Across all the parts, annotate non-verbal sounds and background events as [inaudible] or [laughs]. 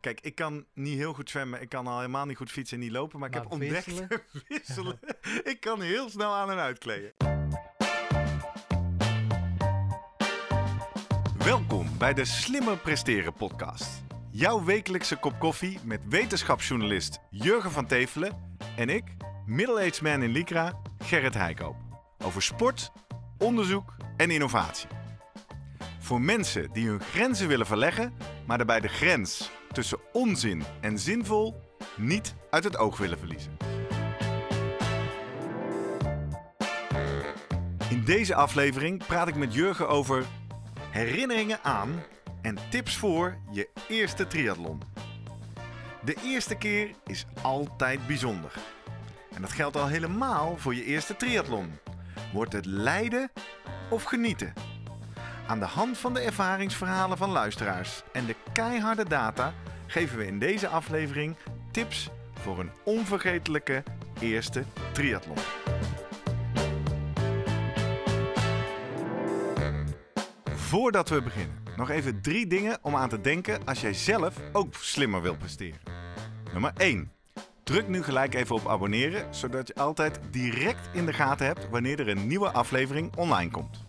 Kijk, ik kan niet heel goed zwemmen. Ik kan al helemaal niet goed fietsen en niet lopen. Maar ik heb ontdekt wisselen? [laughs] wisselen. ik kan heel snel aan en uitkleden. Welkom bij de Slimmer Presteren podcast. Jouw wekelijkse kop koffie met wetenschapsjournalist Jurgen van Tevelen en ik, middle-aged man in Lycra, Gerrit Heikoop. Over sport, onderzoek en innovatie. Voor mensen die hun grenzen willen verleggen, maar daarbij de grens tussen onzin en zinvol niet uit het oog willen verliezen. In deze aflevering praat ik met Jurgen over herinneringen aan en tips voor je eerste triathlon. De eerste keer is altijd bijzonder. En dat geldt al helemaal voor je eerste triathlon. Wordt het lijden of genieten? Aan de hand van de ervaringsverhalen van luisteraars en de keiharde data geven we in deze aflevering tips voor een onvergetelijke eerste triathlon. Voordat we beginnen, nog even drie dingen om aan te denken als jij zelf ook slimmer wilt presteren. Nummer 1. Druk nu gelijk even op abonneren, zodat je altijd direct in de gaten hebt wanneer er een nieuwe aflevering online komt.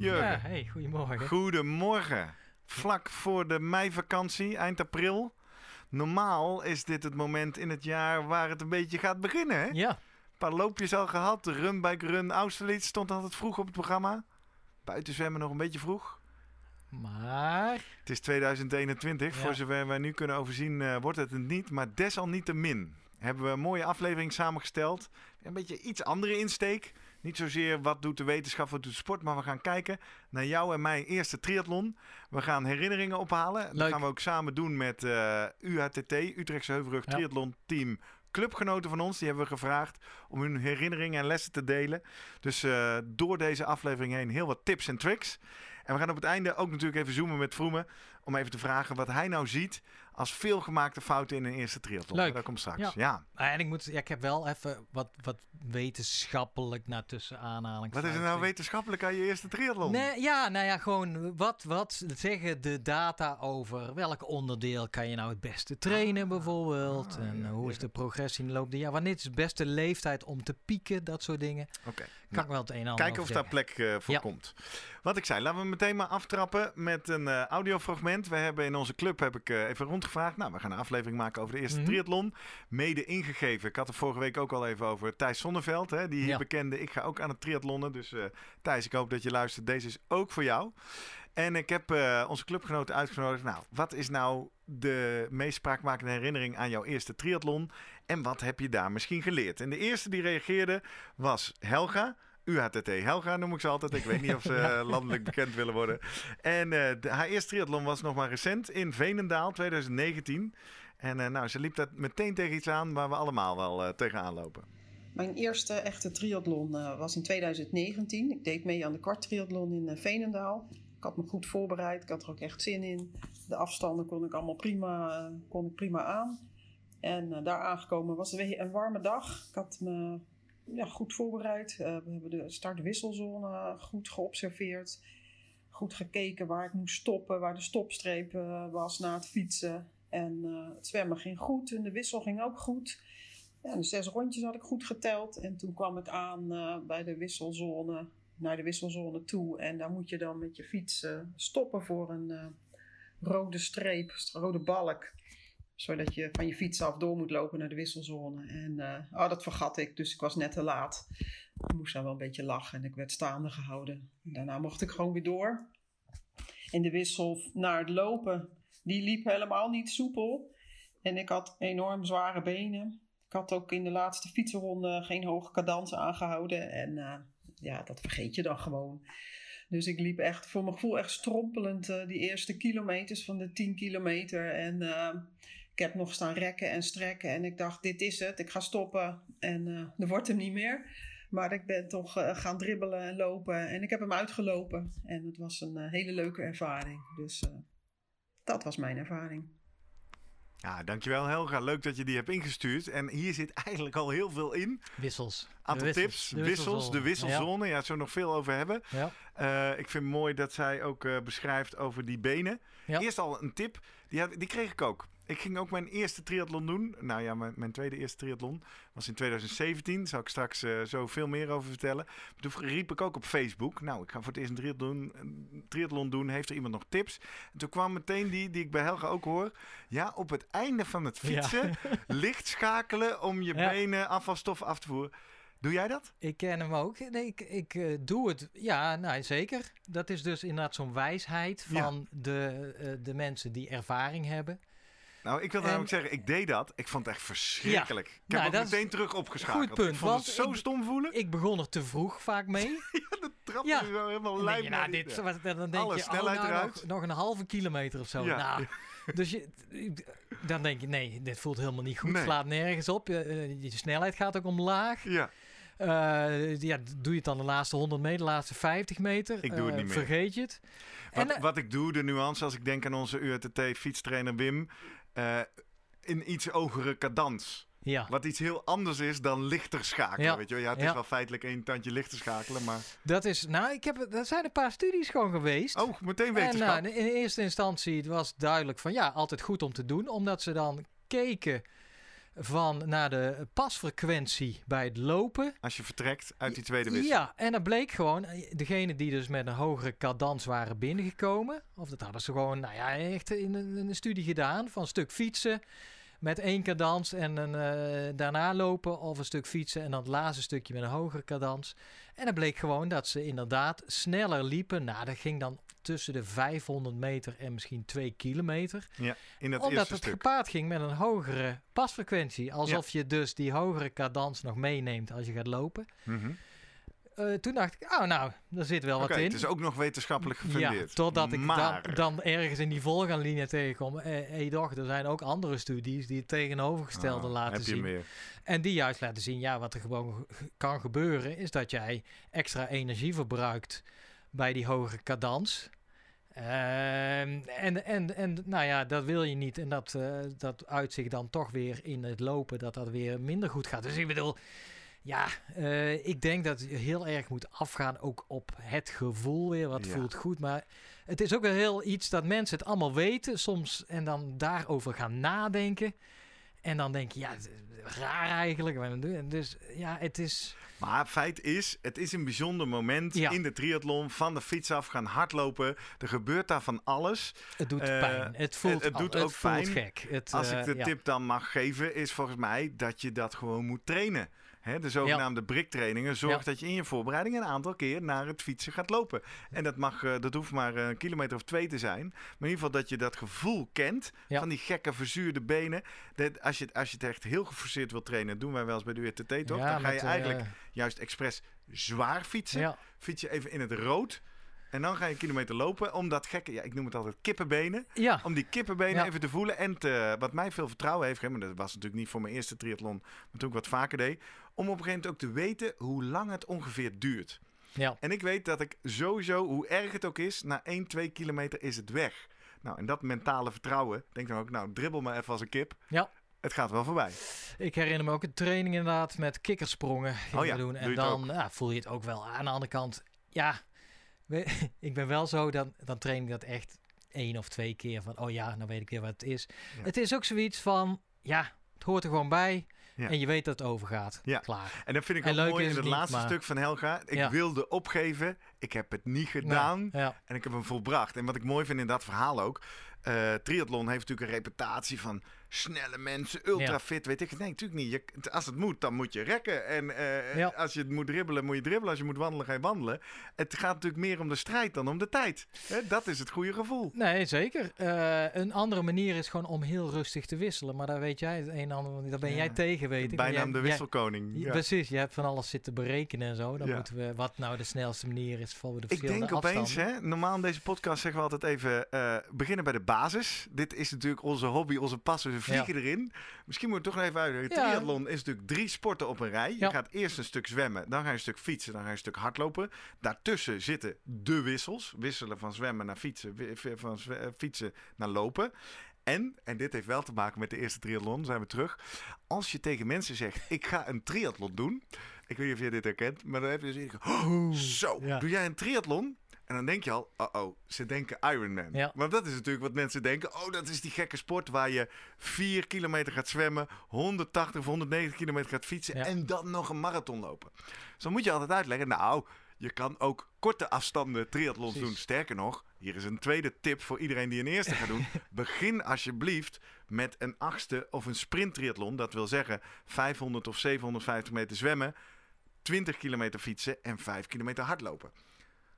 Jurgen. Ja, hey, goedemorgen. Goedemorgen. Vlak voor de meivakantie, eind april. Normaal is dit het moment in het jaar waar het een beetje gaat beginnen. Hè? Ja, Een paar loopjes al gehad. De Run Bike Run Austerlitz stond altijd vroeg op het programma. Buiten zwemmen nog een beetje vroeg. maar Het is 2021. Ja. Voor zover wij nu kunnen overzien eh, wordt het het niet. Maar desalniettemin hebben we een mooie aflevering samengesteld. Een beetje iets andere insteek. Niet zozeer wat doet de wetenschap, wat doet de sport. Maar we gaan kijken naar jou en mijn eerste triathlon. We gaan herinneringen ophalen. Dat gaan we ook samen doen met eh, UHTT, Utrechtse Heuvelrug Ja. Triathlon Team. Clubgenoten van ons, die hebben we gevraagd om hun herinneringen en lessen te delen. Dus eh, door deze aflevering heen heel wat tips en tricks. En we gaan op het einde ook natuurlijk even zoomen met Vroemen. Om even te vragen wat hij nou ziet als veelgemaakte fouten in een eerste triathlon. Leuk. Dat komt straks. Ja. Ja. Ah, en ik moet, ja, ik heb wel even wat, wat wetenschappelijk naar tussen aanhalingen. Wat is er nou wetenschappelijk aan je eerste triathlon? Nee, ja, nou ja, gewoon wat, wat zeggen de data over welk onderdeel kan je nou het beste trainen bijvoorbeeld? ah, en ja, eh, hoe is de progressie in de loop der jaren? Wanneer is de beste leeftijd om te pieken? Dat soort dingen. Oké. Kan ik wel het een en ander Kijken of daar plek eh, voor Ja. komt. Wat ik zei, laten we meteen maar aftrappen met een eh, audiofragment. We hebben in onze club heb ik eh, even rondgevraagd. Nou, we gaan een aflevering maken over de eerste Mhm. triathlon. Mede ingegeven. Ik had het vorige week ook al even over Thijs Zonneveld. Hè, die hier Ja. bekende. Ik ga ook aan het triathlonnen. Dus Thijs, ik hoop dat je luistert. Deze is ook voor jou. En ik heb eh, onze clubgenoten uitgenodigd. Nou, wat is nou de meest spraakmakende herinnering aan jouw eerste triathlon? En wat heb je daar misschien geleerd? En de eerste die reageerde was Helga. UHTT Helga noem ik ze altijd. Ik weet niet of ze [laughs] Ja. landelijk bekend willen worden. En eh, de, haar eerste triathlon was nog maar recent in Veenendaal 2019. En eh, nou, ze liep daar meteen tegen iets aan waar we allemaal wel eh, tegenaan lopen. Mijn eerste echte triathlon eh, was in 2019. Ik deed mee aan de kwarttriathlon in Veenendaal. Ik had me goed voorbereid, ik had er ook echt zin in. De afstanden kon ik allemaal prima, eh, kon ik prima aan. En eh, daar aangekomen was het weer een warme dag. Ik had me ja, goed voorbereid. Eh, we hebben de start-wisselzone goed geobserveerd. Goed gekeken waar ik moest stoppen, waar de stopstreep was na het fietsen. En het zwemmen ging goed en de wissel ging ook goed. Ja, de zes rondjes had ik goed geteld. En toen kwam ik aan bij de wisselzone, naar de wisselzone toe. En daar moet je dan met je fiets eh, stoppen voor een eh, rode streep, rode balk. Zodat je van je fiets af door moet lopen naar de wisselzone. En eh, oh, dat vergat ik, dus ik was net te laat. Ik moest dan wel een beetje lachen en ik werd staande gehouden. En daarna mocht ik gewoon weer door. En de wissel naar het lopen, die liep helemaal niet soepel. En ik had enorm zware benen. Ik had ook in de laatste fietsenronde geen hoge cadans aangehouden. En ja, dat vergeet je dan gewoon. Dus ik liep echt voor mijn gevoel echt strompelend eh, die eerste kilometers van de 10 kilometer. En eh, ik heb nog staan rekken en strekken. En ik dacht, dit is het. Ik ga stoppen. En uh, er wordt hem niet meer. Maar ik ben toch gaan dribbelen en lopen. En ik heb hem uitgelopen. En het was een hele leuke ervaring. Dus dat was mijn ervaring. Ja, dankjewel Helga. Leuk dat je die hebt ingestuurd. En hier zit eigenlijk al heel veel in. Wissels. Aantal tips, de wissels, de wisselzone. Ja, ja zo nog veel over hebben. Ja. Uh, ik vind het mooi dat zij ook uh, beschrijft over die benen. Ja. Eerst al een tip, die, had, die kreeg ik ook. Ik ging ook mijn eerste triathlon doen. Nou ja, mijn, mijn tweede eerste triathlon was in 2017. Daar zal ik straks uh, zo veel meer over vertellen. Toen riep ik ook op Facebook. Nou, ik ga voor het eerst een triathlon, een triathlon doen. Heeft er iemand nog tips? En toen kwam meteen die, die ik bij Helga ook hoor. Ja, op het einde van het fietsen ja. [laughs] licht schakelen om je ja. benen afvalstof af te voeren. Doe jij dat? Ik ken hem ook. Nee, ik, ik uh, doe het. Ja, nou, zeker. Dat is dus inderdaad zo'n wijsheid van ja. de, uh, de mensen die ervaring hebben. Nou, ik wil namelijk zeggen, ik deed dat. Ik vond het echt verschrikkelijk. Ja, ik heb nou, ook meteen terug opgeschakeld. Goed punt. Ik vond het zo ik, stom voelen. Ik begon er te vroeg vaak mee. [laughs] ja, de trap ja. is zo helemaal lijp. Ja, nou, dit, dan denk Alle je, snelheid oh, nou, eruit. nog, nog, een halve kilometer of zo. Ja. Nou, [laughs] dus je, dan denk je, nee, dit voelt helemaal niet goed. Nee. Slaat nergens op. Je, je snelheid gaat ook omlaag. Ja. Uh, ja, doe je het dan de laatste 100 meter, de laatste 50 meter? Ik doe het uh, niet meer. Vergeet je het. Wat, en, wat ik doe, de nuance, als ik denk aan onze URTT fietstrainer Wim, uh, in iets hogere cadans. Ja. Wat iets heel anders is dan lichter schakelen. Ja. Weet je? ja, het is Ja. wel feitelijk één tandje lichter schakelen, maar... Dat is, nou, ik heb, er zijn een paar studies gewoon geweest. Oh, meteen en wetenschap. nou, in eerste instantie was duidelijk van ja, altijd goed om te doen, omdat ze dan keken van naar de pasfrequentie bij het lopen. Als je vertrekt uit die tweede wissel. Ja, en dat bleek gewoon, degene die dus met een hogere cadans waren binnengekomen, of dat hadden ze gewoon, nou ja, echt in een, in een studie gedaan van een stuk fietsen met één cadans en een, uh, daarna lopen of een stuk fietsen en dan het laatste stukje met een hogere cadans. En dat bleek gewoon dat ze inderdaad sneller liepen. Nou, dat ging dan tussen de 500 meter en misschien 2 kilometer. Ja, in dat Omdat het stuk. gepaard ging met een hogere pasfrequentie. Alsof je dus die hogere cadans nog meeneemt als je gaat lopen. Uh, toen dacht ik, oh nou, daar zit wel wat in. het is ook nog wetenschappelijk gefundeerd. Ja, totdat ik maar... dan, dan ergens in die volgende linie tegenkom. Hé eh, hey, doch, er zijn ook andere studies die het tegenovergestelde Oh, laten heb je zien. meer. En die juist laten zien, ja, wat er gewoon ge- kan gebeuren, is dat jij extra energie verbruikt bij die hogere cadans. Ehm, en, en, en nou ja, dat wil je niet. En dat, uh, dat uit zich dan toch weer in het lopen, dat dat weer minder goed gaat. Dus ik bedoel, ja, uh, ik denk dat je heel erg moet afgaan ook op het gevoel weer. Wat Ja. voelt goed, maar het is ook wel heel iets dat mensen het allemaal weten soms en dan daarover gaan nadenken. En dan denk je, ja, raar eigenlijk. Dus ja, het is... Maar feit is, het is een bijzonder moment Ja. in de triathlon. Van de fiets af gaan hardlopen. Er gebeurt daar van alles. Het doet Eh, pijn. Het voelt, het- het doet ook pijn. gek. Het, Als eh, ik de ja. tip dan mag geven, is volgens mij dat je dat gewoon moet trainen. Hè, de zogenaamde briktrainingen zorgt Ja. dat je in je voorbereiding een aantal keer naar het fietsen gaat lopen. En dat, mag, eh, dat hoeft maar een kilometer of twee te zijn. Maar in ieder geval dat je dat gevoel kent van die gekke verzuurde benen. Dat als, je, het- als je het echt heel geforceerd wilt trainen, doen wij wel eens bij de UTT toch? Dan ga je eh, eigenlijk juist expres zwaar fietsen. Fiets je even in het rood. En dan ga je een kilometer lopen om dat gekke, ja, ik noem het altijd kippenbenen. ja. Om die kippenbenen Ja. even te voelen. En te, wat mij veel vertrouwen heeft gegeven. Maar dat was natuurlijk niet voor mijn eerste triathlon. Maar toen ik wat vaker deed. Om op een gegeven moment ook te weten hoe lang het ongeveer duurt. ja. En ik weet dat ik sowieso, hoe erg het ook is. Na 1, 2 kilometer is het weg. Nou, en dat mentale vertrouwen. Denk dan ook, nou, dribbel maar even als een kip. Ja. Het gaat wel voorbij. Ik herinner me ook een training inderdaad met kikkersprongen Oh ja, doen. doe En dan ja, voel je het ook wel. Aan de andere kant, ja, [laughs] ik ben wel zo, dan, dan train ik dat echt één of twee keer van, oh ja, dan weet ik weer wat het is. Ja. Het is ook zoiets van, ja, het hoort er gewoon bij. Ja. En je weet dat het overgaat. Ja. Klaar. En dat vind ik En ook leuk mooi in het niet, laatste maar- stuk van Helga. Ik Ja. wilde opgeven. Ik heb het niet gedaan. Nou, ja. En ik heb hem volbracht. En wat ik mooi vind in dat verhaal ook. eh triathlon heeft natuurlijk een reputatie van snelle mensen, ultra Ja. fit. Weet ik. Nee, natuurlijk niet. Je, als het moet, dan moet je rekken. En eh, Ja. als je het moet dribbelen, moet je dribbelen. Als je moet wandelen, ga je wandelen. Het gaat natuurlijk meer om de strijd dan om de tijd. Hè, dat is het goede gevoel. Nee, zeker. Eh, een andere manier is gewoon om heel rustig te wisselen. Maar daar weet jij het een en ander, daar ben Ja. jij tegen, weet ik. Bijnaam jij- de jij- wisselkoning. Ja. Precies, je hebt van alles zitten berekenen en zo. Dan moeten we wat nou de snelste manier is voor de Ik verschillende denk opeens, hè, normaal in deze podcast zeggen we altijd even eh, beginnen bij de basis. Dit is natuurlijk onze hobby, onze passie. We vliegen erin. Misschien moet ik toch even uitleggen. Ja. Triathlon is natuurlijk drie sporten op een rij. Je Ja. gaat eerst een stuk zwemmen, dan ga je een stuk fietsen, dan ga je een stuk hardlopen. Daartussen zitten de wissels. Wisselen van zwemmen naar fietsen, van eh, fietsen naar lopen. En, en dit heeft wel te maken met de eerste triathlon, zijn we terug. Als je tegen mensen zegt, ik ga een triathlon doen. Ik weet niet of je dit herkent, maar dan heb je dus oh, zo, doe jij een triathlon? En dan denk je al, oh oh, ze denken Ironman. Ja. Want dat is natuurlijk wat mensen denken. Oh, dat is die gekke sport waar je 4 kilometer gaat zwemmen, 180 of 190 kilometer gaat fietsen Ja. en dan nog een marathon lopen. Dus dan moet je altijd uitleggen, nou, je kan ook korte afstanden triathlons Precies. doen. Sterker nog, hier is een tweede tip voor iedereen die een eerste gaat doen. [laughs] Begin alsjeblieft met een achtste of een sprint triathlon. Dat wil zeggen 500 of 750 meter zwemmen, 20 kilometer fietsen en 5 kilometer hardlopen.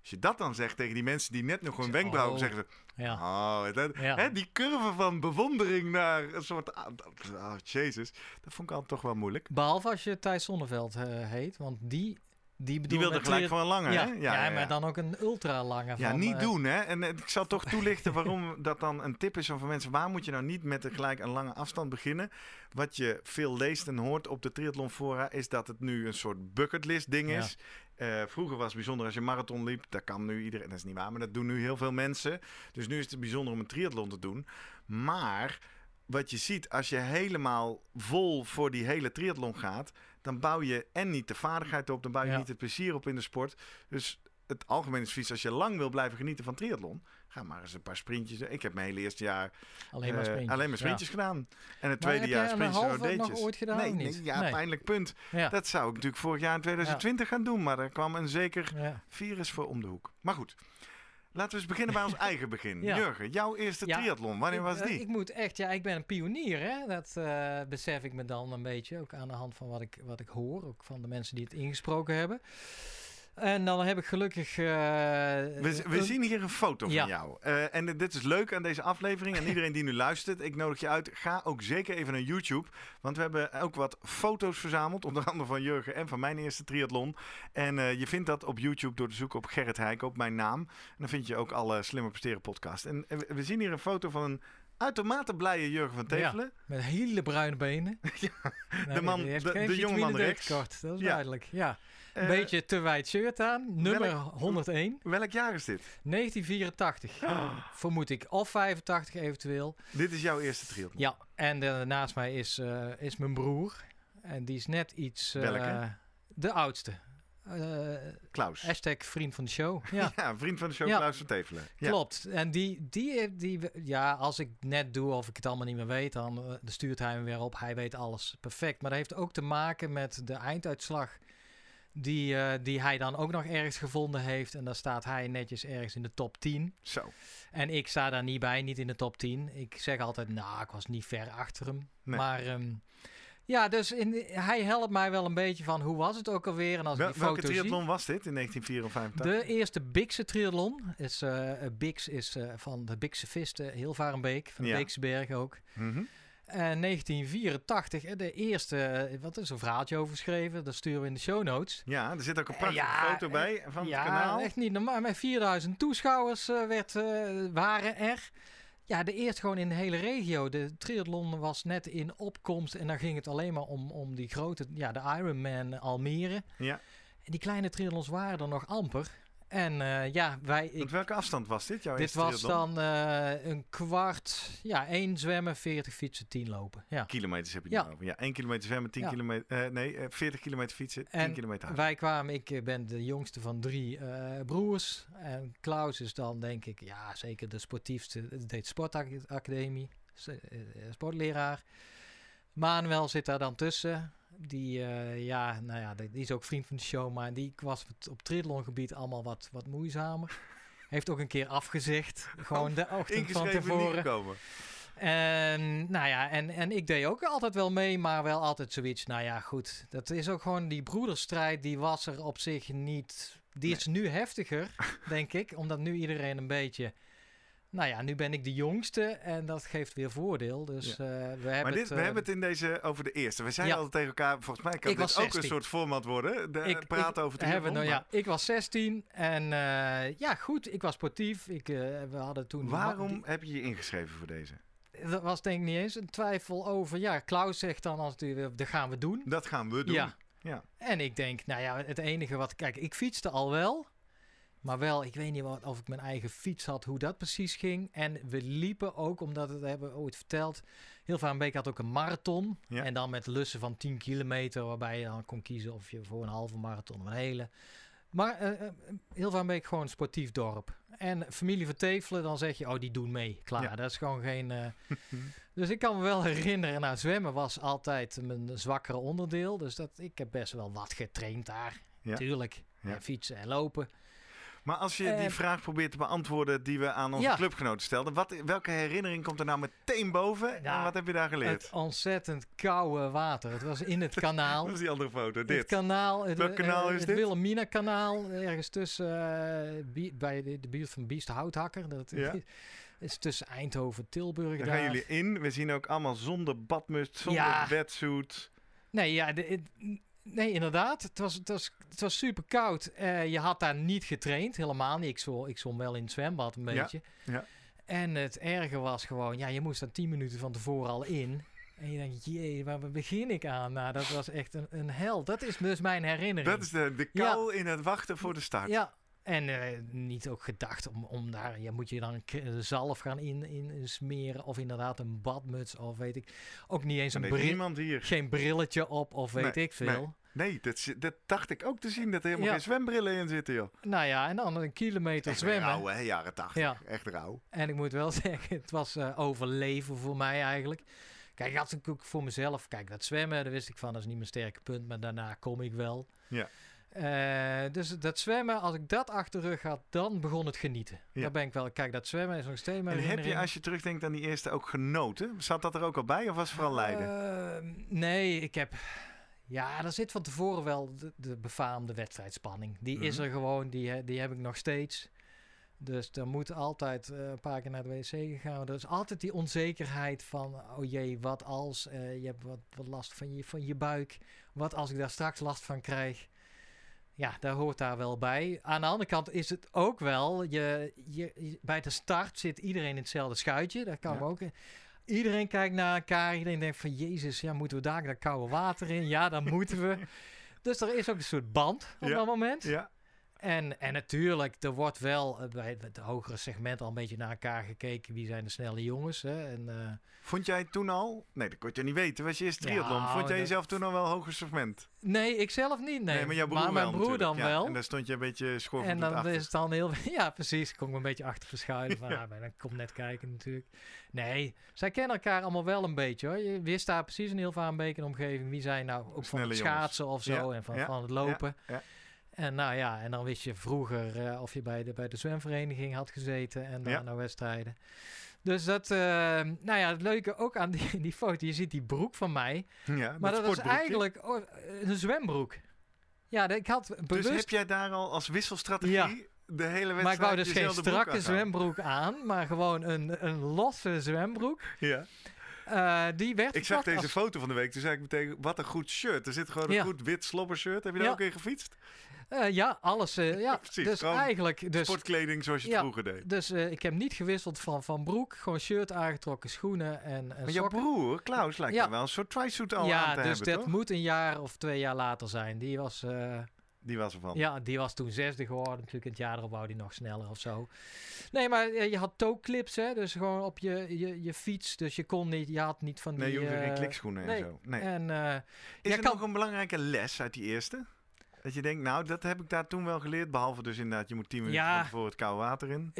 Als je dat dan zegt tegen die mensen die net nog hun wenkbrauwen Oh. zeggen ze... Ja. Oh, Ja. hè, die curve van bewondering naar een soort... Oh, jezus, dat vond ik altijd toch wel moeilijk. Behalve als je Thijs Zonneveld eh, heet, want die, die Die wilde gelijk van een lange, ja, hè? ja, maar dan ook een ultra lange. Ja, van, niet eh, doen, hè? En ik zal toch toelichten waarom [laughs] dat dan een tip is van mensen. Waar moet je nou niet met een gelijk een lange afstand beginnen? Wat je veel leest en hoort op de triathlon fora is dat het nu een soort bucketlist ding Ja. is. Eh, vroeger was het bijzonder als je marathon liep. Dat kan nu iedereen. Dat is niet waar, maar dat doen nu heel veel mensen. Dus nu is het bijzonder om een triathlon te doen. Maar wat je ziet, als je helemaal vol voor die hele triathlon gaat, dan bouw je en niet de vaardigheid op, dan bouw je Ja. niet het plezier op in de sport. Dus het algemene advies, als je lang wil blijven genieten van triathlon, ga maar eens een paar sprintjes. Ik heb mijn hele eerste jaar Alleen maar eh, sprintjes. alleen maar sprintjes gedaan. En het tweede jaar sprintjes en halve nog rodeetjes. ooit gedaan nee, ja, Nee. pijnlijk punt. Ja. Dat zou ik natuurlijk vorig jaar in 2020 gaan doen, maar er kwam een zeker virus voor om de hoek. Maar goed, laten we eens beginnen bij ons [laughs] eigen begin. Ja. Jurgen, jouw eerste Ja. triathlon, wanneer Ik- was eh, die? Ik moet echt, ja, ik ben een pionier, hè. Dat eh, besef ik me dan een beetje, ook aan de hand van wat ik, wat ik hoor, ook van de mensen die het ingesproken hebben. En dan heb ik gelukkig... eh, We, we een- zien hier een foto Ja. van jou. Eh, en dit is leuk aan deze aflevering. En iedereen die nu luistert, ik nodig je uit. Ga ook zeker even naar YouTube. Want we hebben ook wat foto's verzameld. Onder andere van Jurgen en van mijn eerste triathlon. En eh, je vindt dat op YouTube door te zoeken op Gerrit Heijk, op mijn naam. En dan vind je ook alle Slimmer Presteren podcast. En we- zien hier een foto van een uitermate blije Jurgen van Tevelen. Met hele bruine benen. [laughs] Nee, de man- de- jonge man D rechts. Dat is Ja. duidelijk, ja. Eh, beetje te wijd shirt aan. Nummer 101. Welk jaar is dit? 1984. [gasps] Vermoed ik. Of 85 eventueel. Dit is jouw eerste triathlon. Ja, en eh, naast mij is, eh, is mijn broer. En die is net iets... Welke? De oudste. Klaus. hashtag vriend van de show. Ja, [laughs] Ja, vriend van de show, Ja. Klaus van Tevelen. Ja. klopt. En die, die, die, ja, als ik net doe of ik het allemaal niet meer weet, dan dan stuurt hij me weer op. Hij weet alles perfect. Maar dat heeft ook te maken met de einduitslag. Die, eh, die hij dan ook nog ergens gevonden heeft. En daar staat hij netjes ergens in de top 10. Zo. En ik sta daar niet bij, niet in de top 10. Ik zeg altijd, nou, ik was niet ver achter hem. Nee. Maar ehm, ja, dus in, hij helpt mij wel een beetje van hoe was het ook alweer. En als Wel- ik die welke foto zie... triathlon was dit in 1954? De eerste Bikse triathlon. Is, eh Bix is eh, van de Bikse Visten, Hilvarenbeek, van de Ja. Ook. Mhm. 1984, eh, de eerste, eh, wat is een verhaaltje over geschreven, dat sturen we in de show notes. Ja, er zit ook een Eh, prachtige ja, foto bij van ja, het kanaal. echt niet normaal. Met 4000 toeschouwers werd, waren er. Ja, de eerste gewoon in de hele regio. De triathlon was net in opkomst en dan ging het alleen maar om, om die grote, ja, de Ironman Almere. Ja. En die kleine triathlons waren er nog amper. En eh, ja, wij... Ik, Want welke afstand was dit, jouw dit was dan eh, een kwart, ja, één zwemmen, 40 fietsen, 10 lopen. Ja. Kilometers heb je Ja. over. Ja, 1 kilometer zwemmen, 10 Ja. kilometer... eh, nee, eh, 40 kilometer fietsen, 10 En kilometer hard. Wij kwamen, ik ben de jongste van drie broers. En Klaus is dan denk ik, ja zeker de sportiefste, deed sportacademie, sportleraar. Manuel zit daar dan tussen. Die, eh, ja, nou ja, die die is ook vriend van de show, maar die was op- triathlongebied allemaal wat, wat moeizamer. Heeft ook een keer afgezegd, [laughs] gewoon de ochtend van tevoren. gekomen. En nou ja, en, en ik deed ook altijd wel mee, maar wel altijd zoiets. Nou ja, goed. Dat is ook gewoon die broederstrijd, die was er op zich niet. Die is nu heftiger, denk ik, omdat nu iedereen een beetje. Nou ja, nu ben ik de jongste en dat geeft weer voordeel. Dus eh, we hebben Maar dit, het. we eh, hebben het in deze over de eerste. We zeiden ja. altijd tegen elkaar, volgens mij kan Ik dit ook een 16. soort format worden. De, Ik- praten over we hebben, nou, ja, ik was 16 en eh, ja, goed, ik was sportief. Ik, we hadden toen. Waarom heb je je ingeschreven voor deze? Dat was denk ik niet eens een twijfel over. Ja, Klaus zegt dan als het, dat gaan we doen. Dat gaan we doen. Ja. Ja. En ik denk, nou ja, het enige wat... Kijk, ik fietste al wel. Maar wel, ik weet niet wat, of ik mijn eigen fiets had, hoe dat precies ging. En we liepen ook, omdat het hebben we ooit verteld. Heel Beek had ook een marathon. Ja. En dan met lussen van 10 kilometer, waarbij je dan kon kiezen of je voor een halve marathon of een hele. Maar uh, heel Beek gewoon een sportief dorp. En familie Vertevelen, dan zeg je, oh, die doen mee. Klaar, Ja. dat is gewoon geen... eh, [laughs] dus ik kan me wel herinneren, nou, zwemmen was altijd mijn zwakkere onderdeel. Dus dat, ik heb best wel wat getraind daar. Ja. Tuurlijk. Ja. En fietsen en lopen. Maar als je die Eh, vraag probeert te beantwoorden die we aan onze Ja. clubgenoten stelden, wat, welke herinnering komt er nou meteen boven en wat heb je daar geleerd? Het ontzettend koude water. Het was in het kanaal. [laughs] Dat is die andere foto, Het dit. kanaal, het, Welk kanaal eh, is het dit? Wilhelmina-kanaal, ergens tussen, eh, bij de, de buurt van Biest Houthakker. Dat Ja. [laughs] is tussen Eindhoven en Tilburg. Daar daar. gaan jullie in. We zien ook allemaal zonder badmuts, zonder Ja. wetsuit. Nee, ja, de- het- nee, inderdaad. Het was, het was, het was super koud. Eh, je had daar niet getraind, helemaal niet. Ik zwom, ik zwom wel in het zwembad een beetje. ja. En het erge was gewoon, ja, je moest daar tien minuten van tevoren al in. En je denkt, jee, waar begin ik aan? Nou, dat was echt een, een hel. Dat is dus mijn herinnering. Dat is de, de kou in het wachten voor de start. Ja, en eh, niet ook gedacht om, om daar, ja, moet je dan zalf gaan in, in smeren of inderdaad een badmuts of weet ik. Ook niet eens een bril, geen brilletje op of weet Nee, ik veel. Nee, dat, dat dacht ik ook te zien, dat er helemaal Ja. geen zwembrillen in zitten, joh. Nou ja, en dan een kilometer zwemmen. rauw, hè, jaren tachtig. Ja. Echt rauw. En ik moet wel [laughs] zeggen, het was eh, overleven voor mij eigenlijk. Kijk, ik had natuurlijk voor mezelf, kijk, dat zwemmen, daar wist ik van, dat is niet mijn sterke punt, maar daarna kom ik wel. Ja. Eh, dus dat zwemmen, als ik dat achter de rug had, dan begon het genieten. Ja. Daar ben ik wel, kijk, dat zwemmen is nog steeds mijn En heb je, als je terugdenkt aan die eerste, ook genoten? Zat dat er ook al bij of was het vooral Leiden? Ehm, nee, ik heb. Ja, er zit van tevoren wel de, de befaamde wedstrijdspanning. Die is Mhm. er gewoon, die, die heb ik nog steeds. Dus er moet altijd eh, een paar keer naar de wc gegaan. Er is altijd die onzekerheid van, oh jee, wat als eh, je hebt wat, wat last van je, van je buik. Wat als ik daar straks last van krijg. Ja, daar hoort daar wel bij. Aan de andere kant is het ook wel, je, je, bij de start zit iedereen in hetzelfde schuitje. Dat kan Ja. ook. Iedereen kijkt naar elkaar. Iedereen denkt van, jezus, ja, moeten we daar dat koude water in? Ja, dan moeten we. [laughs] Dus er is ook een soort band op Ja. dat moment. Ja, En, en natuurlijk, er wordt wel eh, bij het hogere segment al een beetje naar elkaar gekeken. Wie zijn de snelle jongens? Hè? En, eh, Vond jij toen al, nee dat kon je niet weten, was je eerst triathlon. Ja, Vond jij dat- jezelf toen al wel hoger segment? nee, ik zelf niet. Nee, maar jouw broer mijn broer natuurlijk. dan Ja, wel. En daar stond je een beetje schorvend En dan achter. is het dan heel... [laughs] Ja, precies. Ik me een beetje achter verschuilen. Van, [laughs] Ja. ah, dan kom net kijken natuurlijk. Nee, zij kennen elkaar allemaal wel een beetje hoor. Je wist daar precies in heel Vaanbeek en omgeving. Wie zijn nou ook van het jongens. schaatsen of zo. Ja, En van, van het lopen. ja. En nou ja, en dan wist je vroeger eh, of je bij de, bij de zwemvereniging had gezeten. En dan Ja. naar wedstrijden. Dus dat, eh, nou ja, het leuke ook aan die, die foto. Je ziet die broek van mij. Ja, Maar dat is eigenlijk oh, een zwembroek. Ja, ik had bewust... Dus heb jij daar al als wisselstrategie Ja. de hele wedstrijd Maar ik wou dus geen strakke zwembroek aan, maar gewoon een, een losse zwembroek. Ja. Eh, die werd Ik zag deze als- foto van de week, toen zei ik meteen, wat een goed shirt. Er zit gewoon een Ja. goed wit slobbershirt. Heb je daar Ja. ook in gefietst? Eh, ja, alles. eh, ja, [laughs] Precies, dus eigenlijk... Dus, Sportkleding zoals je het ja, vroeger deed. dus eh, ik heb niet gewisseld van, van broek. Gewoon shirt aangetrokken, schoenen en, en Maar jouw broer, Klaus, lijkt Ja. wel een soort tri-suit al ja, aan te dus hebben, dat toch? moet een jaar of twee jaar later zijn. Die was, Die was ervan. ja, die was toen zesde geworden. Natuurlijk het jaar erop wou die nog sneller of zo. Nee, maar je had toe clips, hè. Dus gewoon op je, je, je fiets. Dus je kon niet, je had niet van die... Nee, je hoefde geen klikschoenen nee. en zo. Nee. En Is er kan- nog een belangrijke les uit die eerste? Dat je denkt, nou, dat heb ik daar toen wel geleerd. Behalve dus inderdaad, je moet 10 minuten Ja. tevoren het koude water in.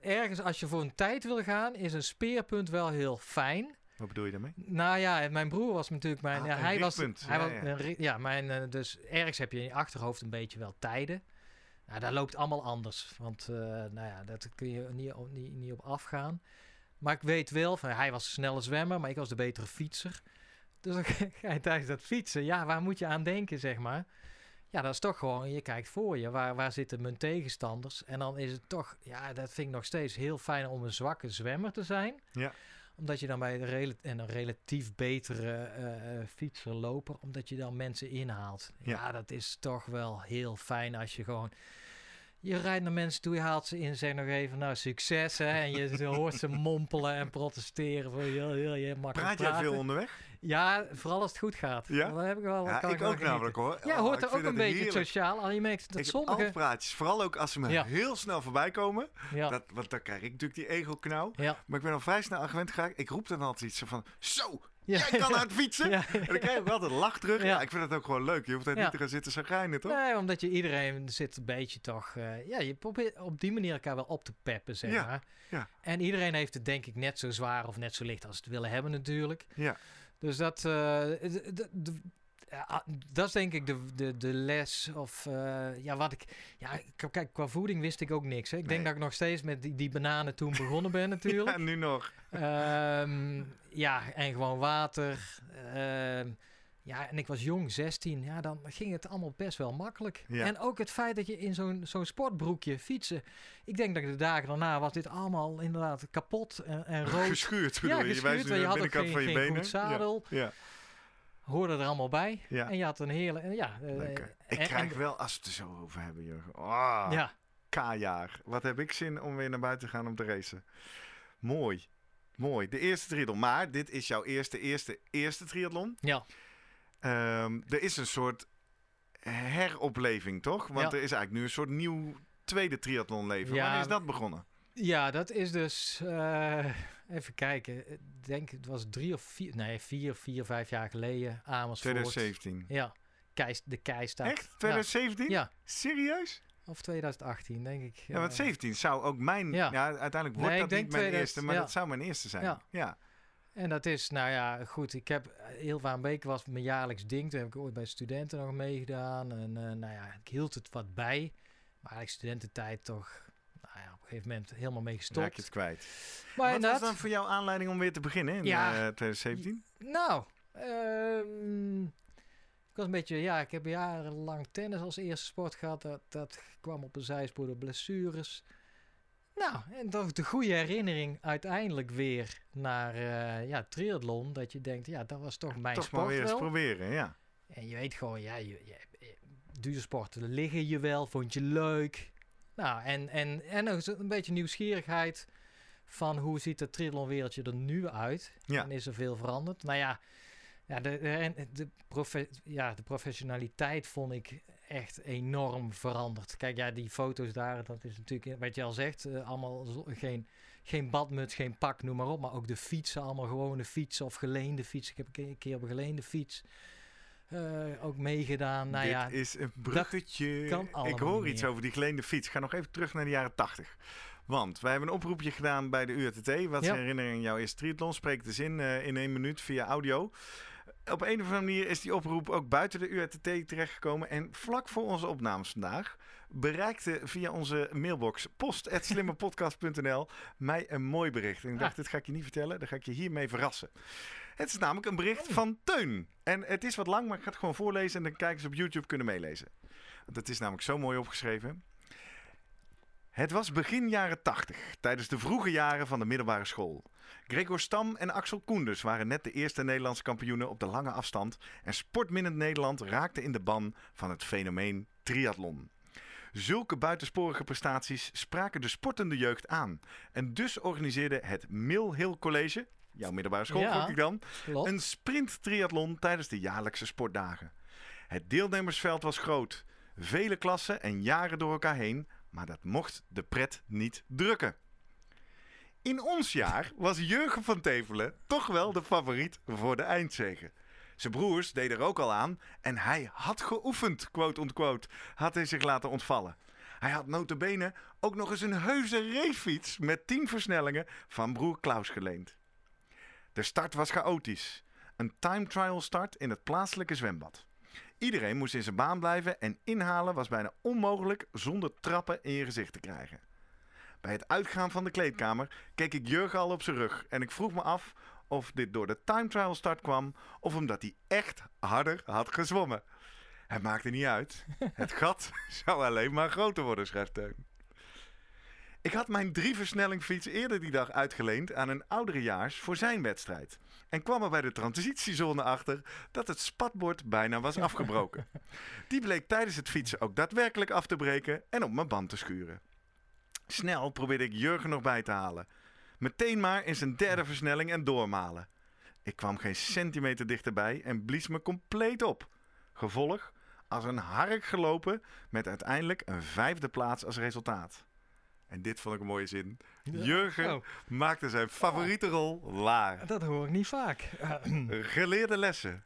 ergens als je voor een tijd wil gaan, is een speerpunt wel heel fijn. Wat bedoel je daarmee? Nou ja, mijn broer was natuurlijk mijn. Ah, ja, een hij was. Hij Ja, was ja. een ri- ja, mijn. eh, dus ergens heb je in je achterhoofd een beetje wel tijden. Nou, daar loopt allemaal anders. Want eh, nou ja, dat kun je niet, op- niet, niet op afgaan. Maar ik weet wel, van, hij was een snelle zwemmer, maar ik was de betere fietser. Dus dan [laughs] ga je tijdens dat fietsen, ja, waar moet je aan denken, zeg maar? Ja, dat is toch gewoon, je kijkt voor je, waar, waar zitten mijn tegenstanders? En dan is het toch, ja, dat vind ik nog steeds heel fijn om een zwakke zwemmer te zijn. Ja. Omdat je dan bij de en een relatief betere eh, eh, fietser, loper, omdat je dan mensen inhaalt. Ja. Ja. dat is toch wel heel fijn als je gewoon... Je rijdt naar mensen toe, je haalt ze in, zeg nog even, nou, succes, hè. En je hoort ze [laughs] mompelen en protesteren. Voor heel, heel, heel makkelijk Praat jij praten. veel onderweg? Ja, vooral als het goed gaat. Ja? Dan heb ik wel, Ja, kan ik wel ook genieten. namelijk hoor. Ja, Oh, hoort er ook een het beetje heerlijk. sociaal. Al je merkt dat Ik sommige... praatjes, vooral ook als ze me Ja. heel snel voorbij komen. Ja, Dat, want dan krijg ik natuurlijk die ego-knauw. ja, Maar ik ben al vrij snel aan gewend geraakt. Ik roep dan altijd iets zo van, zo, ja. jij kan hard fietsen. [laughs] Ja. En dan krijg ik altijd een lach terug. Ja. Ja. ik vind dat ook gewoon leuk. Je hoeft niet te gaan zitten zagrijnen, toch? Nee, omdat je iedereen zit een beetje toch... eh, ja, je probeert op die manier elkaar wel op te peppen, zeg maar. ja. En iedereen heeft het denk ik net zo zwaar of net zo licht als ze het willen hebben natuurlijk. Ja. Dus dat, eh, ja, dat is denk ik de, de, de les. Of eh, ja, wat ik. Ja, kijk, qua voeding wist ik ook niks. Hè. Ik denk dat ik nog steeds met die, die bananen toen begonnen ben, [laughs] natuurlijk. Ja, nu nog. Ehm, ja, en gewoon water. Ehm, ja, en ik was jong, 16. Ja, dan ging het allemaal best wel makkelijk. Ja. En ook het feit dat je in zo'n zo'n sportbroekje fietsen. Ik denk dat de dagen daarna was dit allemaal inderdaad kapot en, en [laughs] rood. Geschuurd bedoel Ja, je. Geschuurd, je had ook binnenkant van je geen- geen benen. goed zadel. Ja, ja. Hoorde er allemaal bij. Ja. En je had een hele... en Ja, eh, Lekker. Ik en- krijg en- wel, als we het er zo over hebben, Jurgen. Oh, Ja, K-jaar. Wat heb ik zin om weer naar buiten te gaan om te racen. Mooi. Mooi. De eerste triathlon. Maar dit is jouw eerste, eerste, eerste triathlon. ja. Ehm, er is een soort heropleving, toch? Want Ja. er is eigenlijk nu een soort nieuw tweede triathlonleven. Ja, Wanneer is dat begonnen? ja, dat is dus... eh, even kijken. Ik denk het was drie of vier... Nee, vier, vier, vijf jaar geleden. Amersfoort. 2017. Ja. Keis, de Keistad. Echt? 2017? Ja. Serieus? Of 2018, denk ik. Ja, want 17 zou ook mijn... Ja, Ja. uiteindelijk wordt Nee, dat niet mijn 2000, eerste, maar ja. dat zou mijn eerste zijn. Ja. En dat is, nou ja, goed. Ik heb heel Waan Beek was mijn jaarlijks ding. Toen heb ik ooit bij studenten nog meegedaan. En eh, nou ja, ik hield het wat bij. Maar eigenlijk studententijd toch, nou ja, op een gegeven moment helemaal mee Raak gestopt. je het kwijt. Maar Wat was dan voor jou aanleiding om weer te beginnen in Ja. eh, 2017? nou, ehm, ik was een beetje, ja, ik heb jarenlang tennis als eerste sport gehad. Dat, dat kwam op een zijspoor door blessures. Nou, en toch de goede herinnering uiteindelijk weer naar eh, ja, triathlon. Dat je denkt, ja, dat was toch mijn Toch sport maar weer eens proberen, ja. En je weet gewoon, ja, je, je, duursporten liggen je wel, vond je leuk. Nou, en, en, en ook zo een beetje nieuwsgierigheid van hoe ziet het triathlonwereldje er nu uit? Ja. En is er veel veranderd? Nou ja, ja, de, de, de, profe, ja, de professionaliteit vond ik echt enorm veranderd. Kijk, ja, die foto's daar, dat is natuurlijk, wat je al zegt, eh, allemaal geen, geen badmuts, geen pak, noem maar op. Maar ook de fietsen, allemaal gewone fietsen of geleende fietsen. Ik heb een keer- een keer op een geleende fiets eh, ook meegedaan. Nou Dit ja, is een bruggetje. Ik hoor iets meer. over die geleende fiets. Ga nog even terug naar de jaren 80. Want wij hebben een oproepje gedaan bij de URTT. Wat is Ja. herinnering aan jouw eerste triathlon? Spreek de zin eh, in één minuut via audio. Op een of andere manier is die oproep ook buiten de URTT terechtgekomen. En vlak voor onze opnames vandaag bereikte via onze mailbox post.slimmerpodcast.nl mij een mooi bericht. En ik dacht, Ah. dit ga ik je niet vertellen. Dan ga ik je hiermee verrassen. Het is namelijk een bericht van Teun. En het is wat lang, maar ik ga het gewoon voorlezen. En dan kijkers op YouTube kunnen meelezen. Want het is namelijk zo mooi opgeschreven. Het was begin jaren 80, tijdens de vroege jaren van de middelbare school. Gregor Stam en Axel Koenders waren net de eerste Nederlandse kampioenen op de lange afstand. En sportminnend Nederland raakte in de ban van het fenomeen triathlon. Zulke buitensporige prestaties spraken de sportende jeugd aan. En dus organiseerde het Mill Hill College, jouw middelbare school, Ja. ik dan, klopt. een sprint-triathlon tijdens de jaarlijkse sportdagen. Het deelnemersveld was groot, vele klassen en jaren door elkaar heen, maar dat mocht de pret niet drukken. In ons jaar was Jurgen van Tevelen toch wel de favoriet voor de eindzege. Zijn broers deden er ook al aan en hij had geoefend, quote-unquote, had hij zich laten ontvallen. Hij had notabene ook nog eens een heuse racefiets met 10 versnellingen van broer Klaus geleend. De start was chaotisch. Een time trial start in het plaatselijke zwembad. Iedereen moest in zijn baan blijven en inhalen was bijna onmogelijk zonder trappen in je gezicht te krijgen. Bij het uitgaan van de kleedkamer keek ik Jurgen al op zijn rug en ik vroeg me af of dit door de time trial start kwam of omdat hij echt harder had gezwommen. Het maakte niet uit. [laughs] Het gat zou alleen maar groter worden, schrijft Teun. Ik had mijn drie versnellingfiets eerder die dag uitgeleend aan een ouderejaars voor zijn wedstrijd. En kwam er bij de transitiezone achter dat het spatbord bijna was afgebroken. [laughs] Die bleek tijdens het fietsen ook daadwerkelijk af te breken en op mijn band te schuren. Snel probeerde ik Jurgen nog bij te halen. Meteen maar in zijn derde versnelling en doormalen. Ik kwam geen centimeter dichterbij en blies me compleet op. Gevolg, als een hark gelopen met uiteindelijk een vijfde plaats als resultaat. En dit vond ik een mooie zin. Jurgen Oh, maakte zijn favoriete rol laar. dat hoor ik niet vaak. [clears throat] Geleerde lessen.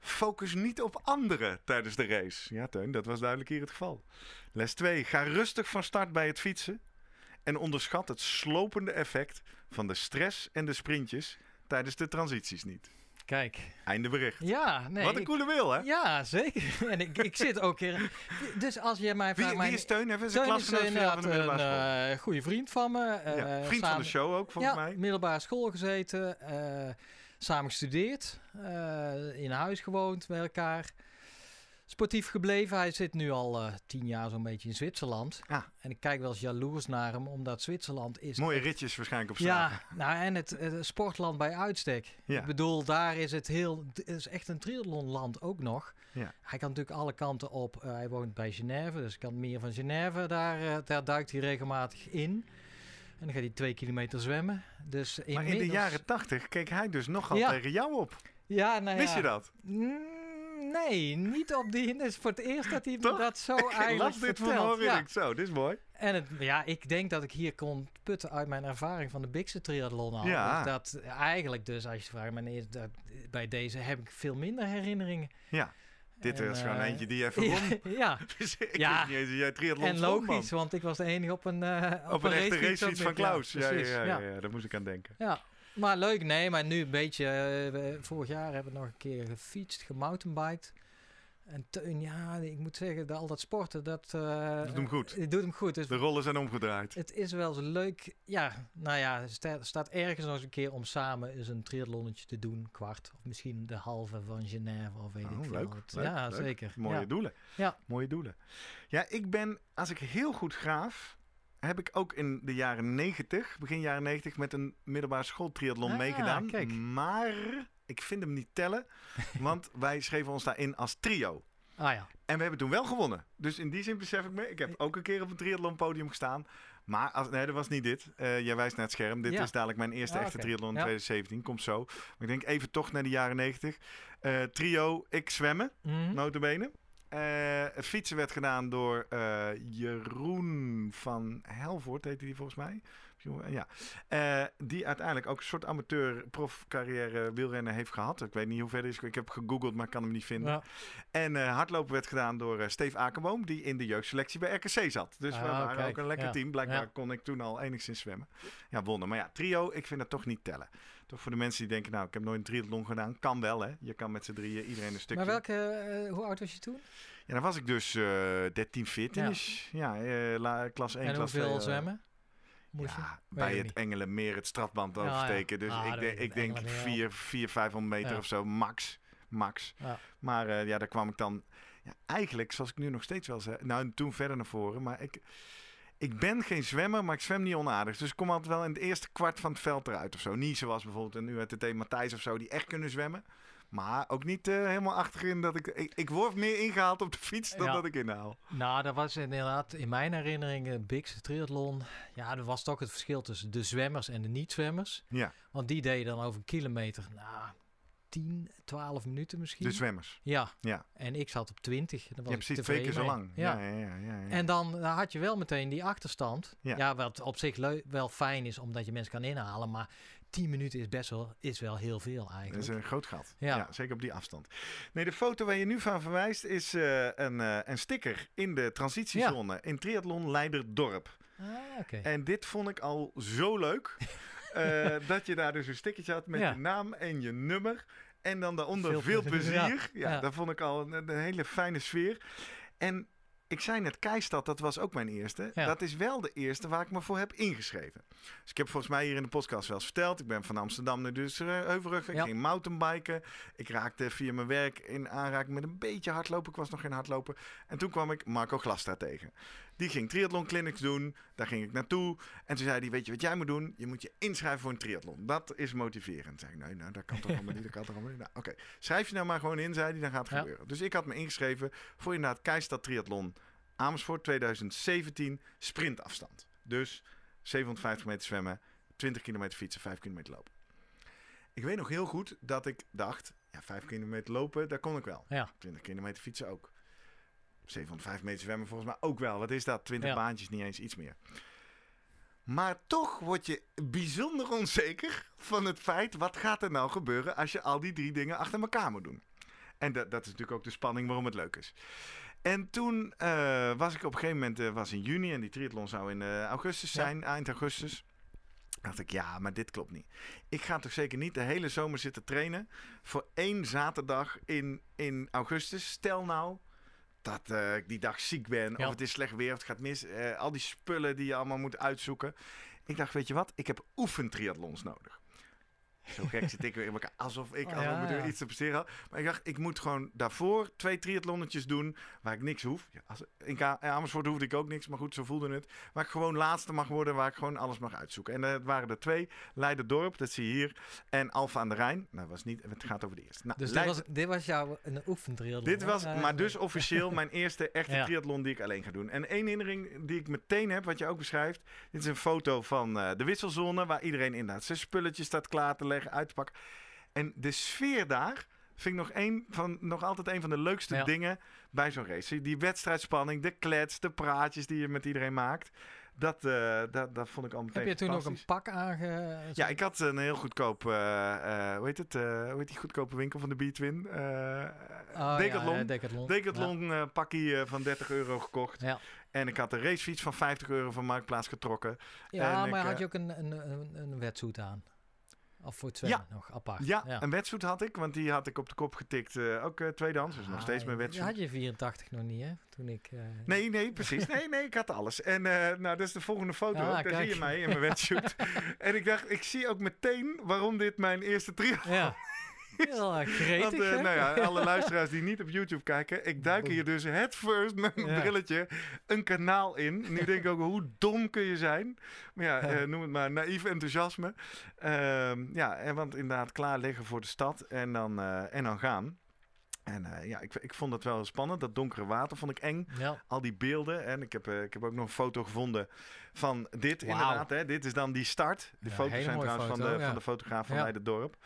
Focus niet op anderen tijdens de race. Ja, Teun, dat was duidelijk hier het geval. Les 2. Ga rustig van start bij het fietsen. En onderschat het slopende effect van de stress en de sprintjes tijdens de transities niet. Kijk, Einde bericht. ja, nee. Wat een ik- coole wil, hè? Ja, zeker. [laughs] En ik, ik zit ook hier. Dus als je mij vraagt... Wie, mijn- wie is Teun? Even zijn is klasgenoot van de een eh, goede vriend van me. eh, ja. Vriend van de show ook, volgens ja, mij. middelbare school gezeten. eh, samen gestudeerd. eh, in huis gewoond bij elkaar. Sportief gebleven. Hij zit nu al eh, tien jaar zo'n beetje in Zwitserland. Ah. En ik kijk wel eens jaloers naar hem, omdat Zwitserland is... Mooie ritjes waarschijnlijk op straat. Ja, nou en het, sportland bij uitstek. Ja. Ik bedoel, daar is het heel, het is echt een triathlonland ook nog. Ja. Hij kan natuurlijk alle kanten op. Eh, hij woont bij Genève, dus kan meer van Genève. Daar, eh, daar duikt hij regelmatig in. En dan gaat hij twee kilometer zwemmen. Dus Maar in de jaren tachtig keek hij dus nogal Ja. tegen jou op. Ja, nou Wist je dat? Mm, Nee, niet op die. Het is voor het eerst dat hij me dat zo [laughs] Ik eigenlijk dit vertelt. vanmorgen en Ja. ik zo, dit is mooi. En het, ja, ik denk dat ik hier kon putten uit mijn ervaring van de Bigse triathlon al. Ja. Dat eigenlijk dus, als je vraagt, dat, bij deze heb ik veel minder herinneringen. Ja, dit En, is gewoon eh, eentje die even [laughs] won. [laughs] ja, Dus ik Ja. niet eens jij triathlon en logisch, want ik was de enige op een, eh, op, Op een echte racefiets van Klaus. Ja, ja, ja. ja, daar moest ik aan denken. Ja, maar leuk, nee, maar nu een beetje. eh, vorig jaar hebben we nog een keer gefietst, gemountainbiked. En Teun, ja, ik moet zeggen, dat, al dat sporten, dat... eh, doet hem goed. Het doet hem goed. Dus De rollen zijn omgedraaid. het is wel eens leuk. Ja, nou ja, er sta- staat ergens nog eens een keer om samen eens een triathlonnetje te doen. Kwart, of misschien de halve van Genève, of weet Oh, ik veel. leuk, leuk, ja, leuk. zeker. Mooie ja. doelen. Ja. Mooie doelen. Ja, ik ben, als ik heel goed graaf, heb ik ook in de jaren 90, begin jaren 90, met een middelbare school triathlon Ah, meegedaan. kijk. Maar ik vind hem niet tellen, [laughs] want wij schreven ons daarin als trio. Ah ja. En we hebben toen wel gewonnen. Dus in die zin besef ik me, ik heb ook een keer op een triathlon podium gestaan. Maar als, nee, dat was niet dit. Eh, jij wijst naar het scherm. Dit Ja. is dadelijk mijn eerste Ah, echte oké. triathlon in Ja. 2017. Komt zo. Maar ik denk even toch naar de jaren 90. Eh, trio, ik zwemmen, Mhm. notabene. Het fietsen werd gedaan door eh, Jeroen van Helvoort, heette die volgens mij. Ja. Eh, die uiteindelijk ook een soort amateur profcarrière wielrenner heeft gehad. Ik weet niet hoe ver is. Ik heb gegoogeld, maar ik kan hem niet vinden. Ja. En hardlopen werd gedaan door Steve Akerboom, die in de jeugdselectie bij RKC zat. Dus we Ah, waren ook een lekker ja. team. Blijkbaar Ja. kon ik toen al enigszins zwemmen. Ja, wonnen. Maar ja, trio, ik vind dat toch niet tellen. Toch voor de mensen die denken, nou, ik heb nooit een triathlon gedaan. Kan wel, hè. Je kan met z'n drieën iedereen een stukje. Maar welke, eh, hoe oud was je toen? Ja, dan was ik dus eh 13, 14 Ja. is. Ja, eh, la- klas 1, en klas hoeveel 2. zwemmen? Moest? Ja, bij het niet. Engelenmeer het strafband ja. oversteken. Dus Ah, ik, dat de- weet ik, denk Engelenmeer 4, 4, 500 meter of zo, max. Max. Ja. Maar eh, ja, daar kwam ik dan... Ja, eigenlijk, zoals ik nu nog steeds wel zeg... Nou, toen verder naar voren. Maar ik, ik ben geen zwemmer, maar ik zwem niet onaardig. Dus ik kom altijd wel in het eerste kwart van het veld eruit of zo. Niet zoals bijvoorbeeld een UTT Matthijs of zo, die echt kunnen zwemmen. Maar ook niet eh, helemaal achterin dat ik, ik... Ik word meer ingehaald op de fiets dan Ja. dat ik inhaal. Nou, dat was inderdaad in mijn herinnering een Bigse triathlon. Ja, er was toch het verschil tussen de zwemmers en de niet-zwemmers. Ja, Want die deden dan over een kilometer, nou, 10, 12 minuten misschien. de zwemmers. Ja. Ja. En ik zat op 20. Daar was Ja, precies, twee keer zo lang. Ja. Ja, ja, ja. En dan had je wel meteen die achterstand. Ja. Wat op zich wel fijn is, omdat je mensen kan inhalen. Maar 10 minuten is best wel, is wel heel veel Dat eigenlijk. is een groot gat. Ja. Ja. zeker op die afstand. Nee, de foto waar je nu van verwijst is eh, een, eh, een sticker in de transitiezone in Triathlon Leiderdorp. Ah, oké. En dit vond ik al zo leuk. [laughs] eh, dat je daar dus een stickertje had met Ja. je naam en je nummer. En dan daaronder veel, Veel [laughs] plezier. plezier, Ja, dat vond ik al een, een hele fijne sfeer. En ik zei net, Keistad, dat was ook mijn eerste. Ja. Dat is wel de eerste waar ik me voor heb ingeschreven. Dus ik heb volgens mij hier in de podcast wel eens verteld. Ik ben van Amsterdam naar dus Heuvelrug. Ik ging mountainbiken. Ik raakte via mijn werk in aanraking met een beetje hardlopen. Ik was nog geen hardloper. En toen kwam ik Marco Glastra tegen. Die ging triathlon clinics doen. Daar ging ik naartoe. En toen zei hij, weet je wat jij moet doen? Je moet je inschrijven voor een triathlon. Dat is motiverend. Zei ik, nee, nou, dat kan toch allemaal niet. Dat kan toch allemaal niet. Nou, oké. Schrijf je nou maar gewoon in, zei hij. Dan gaat het Ja. gebeuren. Dus ik had me ingeschreven voor inderdaad Keistad Triathlon Amersfoort 2017 sprintafstand. Dus 750 meter zwemmen, 20 kilometer fietsen, 5 kilometer lopen. Ik weet nog heel goed dat ik dacht, ja, 5 kilometer lopen, daar kon ik wel. Ja. 20 kilometer fietsen ook. 705 meter zwemmen volgens mij ook wel. Wat is dat? 20 Ja. baantjes, niet eens iets meer. Maar toch word je bijzonder onzeker van het feit... wat gaat er nou gebeuren als je al die drie dingen achter elkaar moet doen. En dat, dat is natuurlijk ook de spanning waarom het leuk is. En toen eh, was ik op een gegeven moment, eh, was in juni en die triathlon zou in eh, augustus Ja. zijn, eind augustus. dacht ik, ja, maar dit klopt niet. Ik ga toch zeker niet de hele zomer zitten trainen voor één zaterdag in, in augustus. Stel nou dat eh, ik die dag ziek ben, Ja. of het is slecht weer, of het gaat mis. eh, al die spullen die je allemaal moet uitzoeken. Ik dacht, weet je wat, ik heb oefentriathlons nodig. Zo gek zit ik weer in elkaar. Alsof ik Oh, alsof ja, ik ja. iets te presteren had. Maar ik dacht, ik moet gewoon daarvoor twee triathlonnetjes doen. Waar ik niks hoef. Ja, als, in Amersfoort hoefde ik ook niks. Maar goed, zo voelde het. Waar ik gewoon laatste mag worden. Waar ik gewoon alles mag uitzoeken. En het waren er twee. Leiden-dorp, dat zie je hier. En Alfa aan de Rijn. Nou, was niet, het gaat over de eerste. Nou, Dus dit was, dit was jouw een oefentriathlon. dit was maar dus officieel [laughs] mijn eerste echte triathlon die ik alleen ga doen. En één herinnering die ik meteen heb, wat je ook beschrijft. Dit is een foto van eh, de wisselzone, waar iedereen inderdaad zijn spulletjes staat klaar te leggen, uit te pakken. En de sfeer daar vind ik nog, een van, nog altijd een van de leukste Ja. dingen bij zo'n race. Die wedstrijdspanning, de klets, de praatjes die je met iedereen maakt. Dat, eh, dat, dat vond ik al meteen Heb je toen ook een pak aange... Ja, ik had een heel goedkoop, eh, hoe heet het, hoe heet die goedkope winkel van de B-Twin? Oh, Decathlon. Ja, ja, Decathlon. Decathlon pakkie van 30 euro gekocht. Ja. En ik had een racefiets van 50 euro van Marktplaats getrokken. Ja, En maar ik, had je ook een, een, een, een wetsuit aan? Of voor het zwemmen nog apart? Ja, een wetsuit had ik, want die had ik op de kop getikt. eh, ook eh, tweedehands, dus nog Ah, steeds mijn ja, wetsuit. had je 84 nog niet, hè? Toen ik... eh, Nee, nee, precies. [laughs] Nee, nee, ik had alles. En nou, dat is de volgende foto. Ah. Daar kijk. zie je mij in mijn wetsuit. [laughs] en ik dacht, ik zie ook meteen waarom dit mijn eerste triathlon Ja. [laughs] Heel gretig, Want, eh, nou ja, alle luisteraars die niet op YouTube kijken, ik duik hier dus het first met mijn Ja. brilletje een kanaal in. Nu denk ik ook, hoe dom kun je zijn? Maar ja, eh, noem het maar naïef enthousiasme. Ehm, ja, en want inderdaad klaar liggen voor de stad en dan, eh, en dan gaan. En ja, ik, ik vond het wel spannend. Dat donkere water vond ik eng. Ja. Al die beelden. En ik heb, ik heb ook nog een foto gevonden van dit inderdaad. Hè. Dit is dan die start. De Ja, foto's zijn trouwens van, de, ja. van de fotograaf van Ja. Leiden-dorp.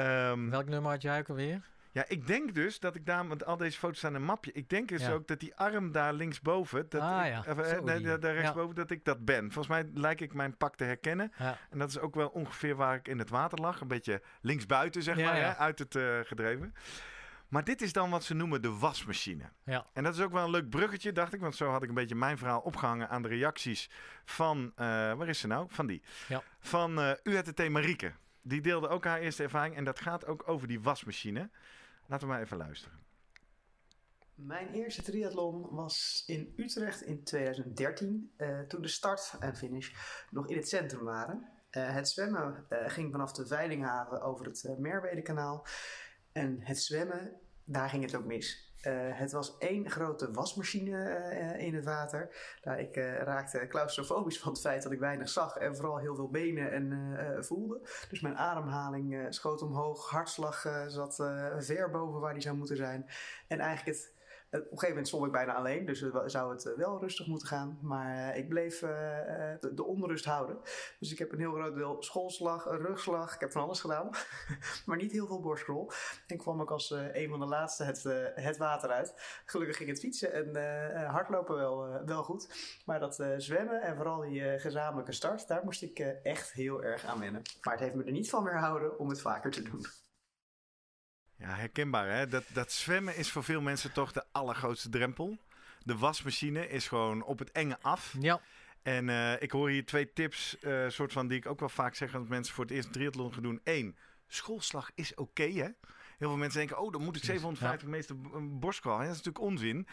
Ehm, Welk nummer had jij ook alweer? ja, ik denk dus dat ik daar, want al deze foto's staan in een mapje. Ik denk dus Ja. ook dat die arm daar linksboven, dat Ah, ik, ja. of, eh, nee, daar- Ja. rechtsboven, dat ik dat ben. Volgens mij lijkt ik mijn pak te herkennen. En dat is ook wel ongeveer waar ik in het water lag. Een beetje linksbuiten, zeg maar. Hè, uit het eh, gedreven. Maar dit is dan wat ze noemen de wasmachine. Ja. En dat is ook wel een leuk bruggetje, dacht ik. Want zo had ik een beetje mijn verhaal opgehangen aan de reacties van... eh, waar is ze nou? Van die. Ja. Van eh UHTT Marieke. Die deelde ook haar eerste ervaring. En dat gaat ook over die wasmachine. Laten we maar even luisteren. Mijn eerste triathlon was in Utrecht in 2013, eh, toen de start en finish nog in het centrum waren. Eh, het zwemmen eh, ging vanaf de Veilinghaven over het Merwedekanaal. En het zwemmen, daar ging het ook mis. Uh, het was één grote wasmachine uh, in het water. Nou, ik uh, raakte claustrofobisch van het feit dat ik weinig zag en vooral heel veel benen en eh, voelde. Dus mijn ademhaling schoot omhoog, hartslag zat ver boven waar die zou moeten zijn. En eigenlijk het op een gegeven moment stond ik bijna alleen, dus zou het wel rustig moeten gaan. Maar ik bleef de, de, onrust houden. Dus ik heb een heel groot deel schoolslag, rugslag, ik heb van alles gedaan. [laughs] maar niet heel veel borstrol. En kwam ook als een van de laatste het, het water uit. Gelukkig ging het fietsen en hardlopen wel, wel goed. Maar dat zwemmen en vooral die gezamenlijke start, daar moest ik echt heel erg aan wennen. Maar het heeft me er niet van weerhouden om het vaker te doen. Ja, herkenbaar hè. Dat, dat zwemmen is voor veel mensen toch de allergrootste drempel. De wasmachine is gewoon op het enge af. Ja. En uh, ik hoor hier twee tips, uh, soort van die ik ook wel vaak zeg als mensen voor het eerst een triathlon gaan doen. Eén, schoolslag is oké okay, hè. Heel veel mensen denken, oh dan moet ik 750 ja. meter borstcrawl. Ja, dat is natuurlijk onzin.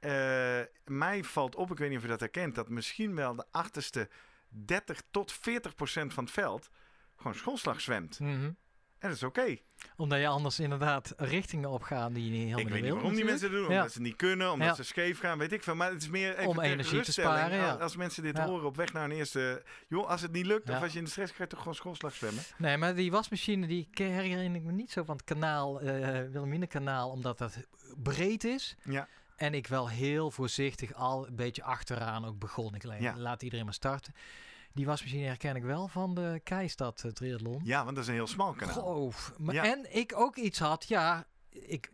Uh, mij valt op, ik weet niet of je dat herkent, dat misschien wel de achterste 30 tot 40 procent van het veld gewoon schoolslag zwemt. Mm -hmm. En dat is oké. Omdat je anders inderdaad richtingen opgaat die je niet helemaal Ik weet niet wil, waarom die mensen doen. Ja. Omdat ze niet kunnen, omdat Ja. ze scheef gaan, weet ik veel. Maar het is meer even Om energie te sparen, ja. Als mensen dit horen op weg naar een eerste... Joh, als het niet lukt of als je in de stress gaat, toch gewoon schoolslag zwemmen. Nee, maar die wasmachine die herinner ik me niet zo van het kanaal, eh Wilhelmine kanaal, omdat dat breed is. Ja. En ik wel heel voorzichtig al een beetje achteraan ook begon. Ik laat iedereen maar starten. Die wasmachine herken ik wel van de Keistad eh, triathlon. Ja, want dat is een heel smal kanaal. Maar, Ja. En ik ook iets had, ja, ik,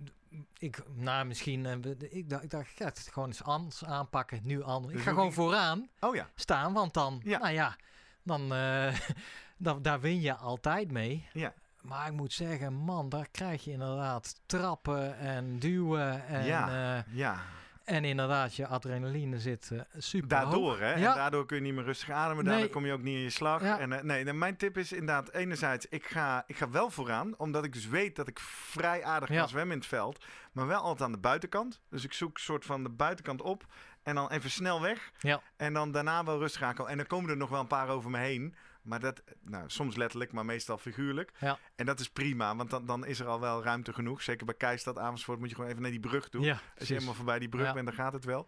ik nou misschien, eh, ik dacht, ik dacht, ik ga het gewoon eens anders aanpakken, nu anders. Ik Dus ga gewoon vooraan Oh ja. staan, want dan, Ja. nou ja, dan, eh, [laughs] dan, daar win je altijd mee. Ja. Maar ik moet zeggen, man, daar krijg je inderdaad trappen en duwen en, Ja. Ja, en inderdaad je adrenaline zit eh, super daardoor hè. Ja. En daardoor kun je niet meer rustig ademen. Daardoor Nee. kom je ook niet in je slag. Ja. En, eh, nee, mijn tip is inderdaad enerzijds, ik ga, ik ga wel vooraan. Omdat ik dus weet dat ik vrij aardig Ja. kan zwemmen in het veld. Maar wel altijd aan de buitenkant. Dus ik zoek een soort van de buitenkant op. En dan even snel weg. Ja. En dan daarna wel rustig aankomen. En dan komen er nog wel een paar over me heen. Maar dat, nou, soms letterlijk, maar meestal figuurlijk. Ja. En dat is prima, want dan, dan is er al wel ruimte genoeg. Zeker bij Keistad, Amersfoort moet je gewoon even naar die brug toe. Ja, Als je precies. helemaal voorbij die brug Ja. bent, dan gaat het wel.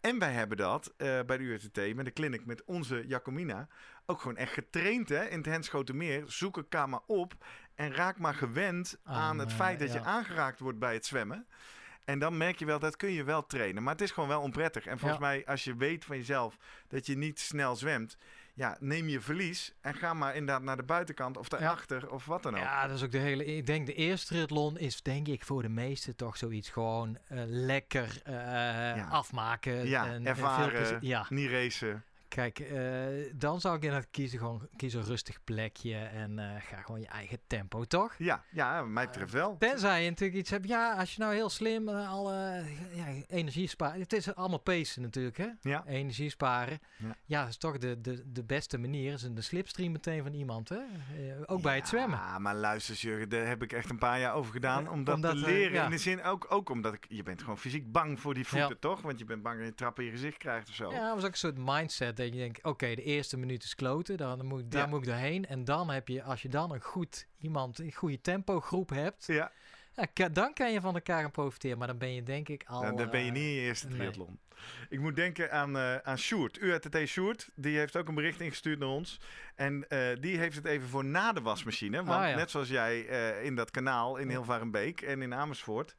En wij hebben dat eh, bij de URTT, met de clinic, met onze Jacomina, ook gewoon echt getraind hè, in het Henschotenmeer. Zoek elkaar maar op en raak maar gewend aan, Aan, het feit dat je ja. aangeraakt wordt bij het zwemmen. En dan merk je wel, dat kun je wel trainen. Maar het is gewoon wel onprettig. En volgens Ja. mij, als je weet van jezelf dat je niet snel zwemt, ja, neem je verlies en ga maar inderdaad naar de buitenkant of daarachter of wat dan ook. Ja, dat is ook de hele. Ik denk de eerste triathlon is denk ik voor de meesten toch zoiets gewoon eh, lekker eh, afmaken. Ja, en, en ervaren, veel plezier- ja, Niet racen. Kijk, eh, dan zou ik inderdaad kiezen gewoon kies een rustig plekje en eh, ga gewoon je eigen tempo, toch? Ja, ja, mij betreft wel. Tenzij je natuurlijk iets hebt, ja, als je nou heel slim alle ja, energie spaart. Het is allemaal pacen natuurlijk, hè? Ja. Energie sparen. Ja. Ja, dat is toch de, de, de beste manier. Is een de slipstream meteen van iemand, hè? Ook bij het zwemmen. Ja, maar luister, Jurgen, daar heb ik echt een paar jaar over gedaan om dat omdat, te leren. In de zin ook, ook omdat ik, je bent gewoon fysiek bang voor die voeten, toch? Want je bent bang dat je trap in je gezicht krijgt of zo. Ja, dat was ook een soort mindset dat je denkt, oké, de eerste minuut is kloten, dan moet, ik- daar Ja. moet ik doorheen. En dan heb je, als je dan een goed iemand, een goede tempo groep hebt, Ja, ja, dan kan je van elkaar gaan profiteren. Maar dan ben je denk ik al... dan, dan ben je eh, niet in je eerste nee. triathlon. Ik moet denken aan, eh aan Sjoerd, URTT Sjoerd. Die heeft ook een bericht ingestuurd naar ons. En eh, die heeft het even voor na de wasmachine. Want Ah, ja. net zoals jij eh, in dat kanaal in Hilvarenbeek en in Amersfoort.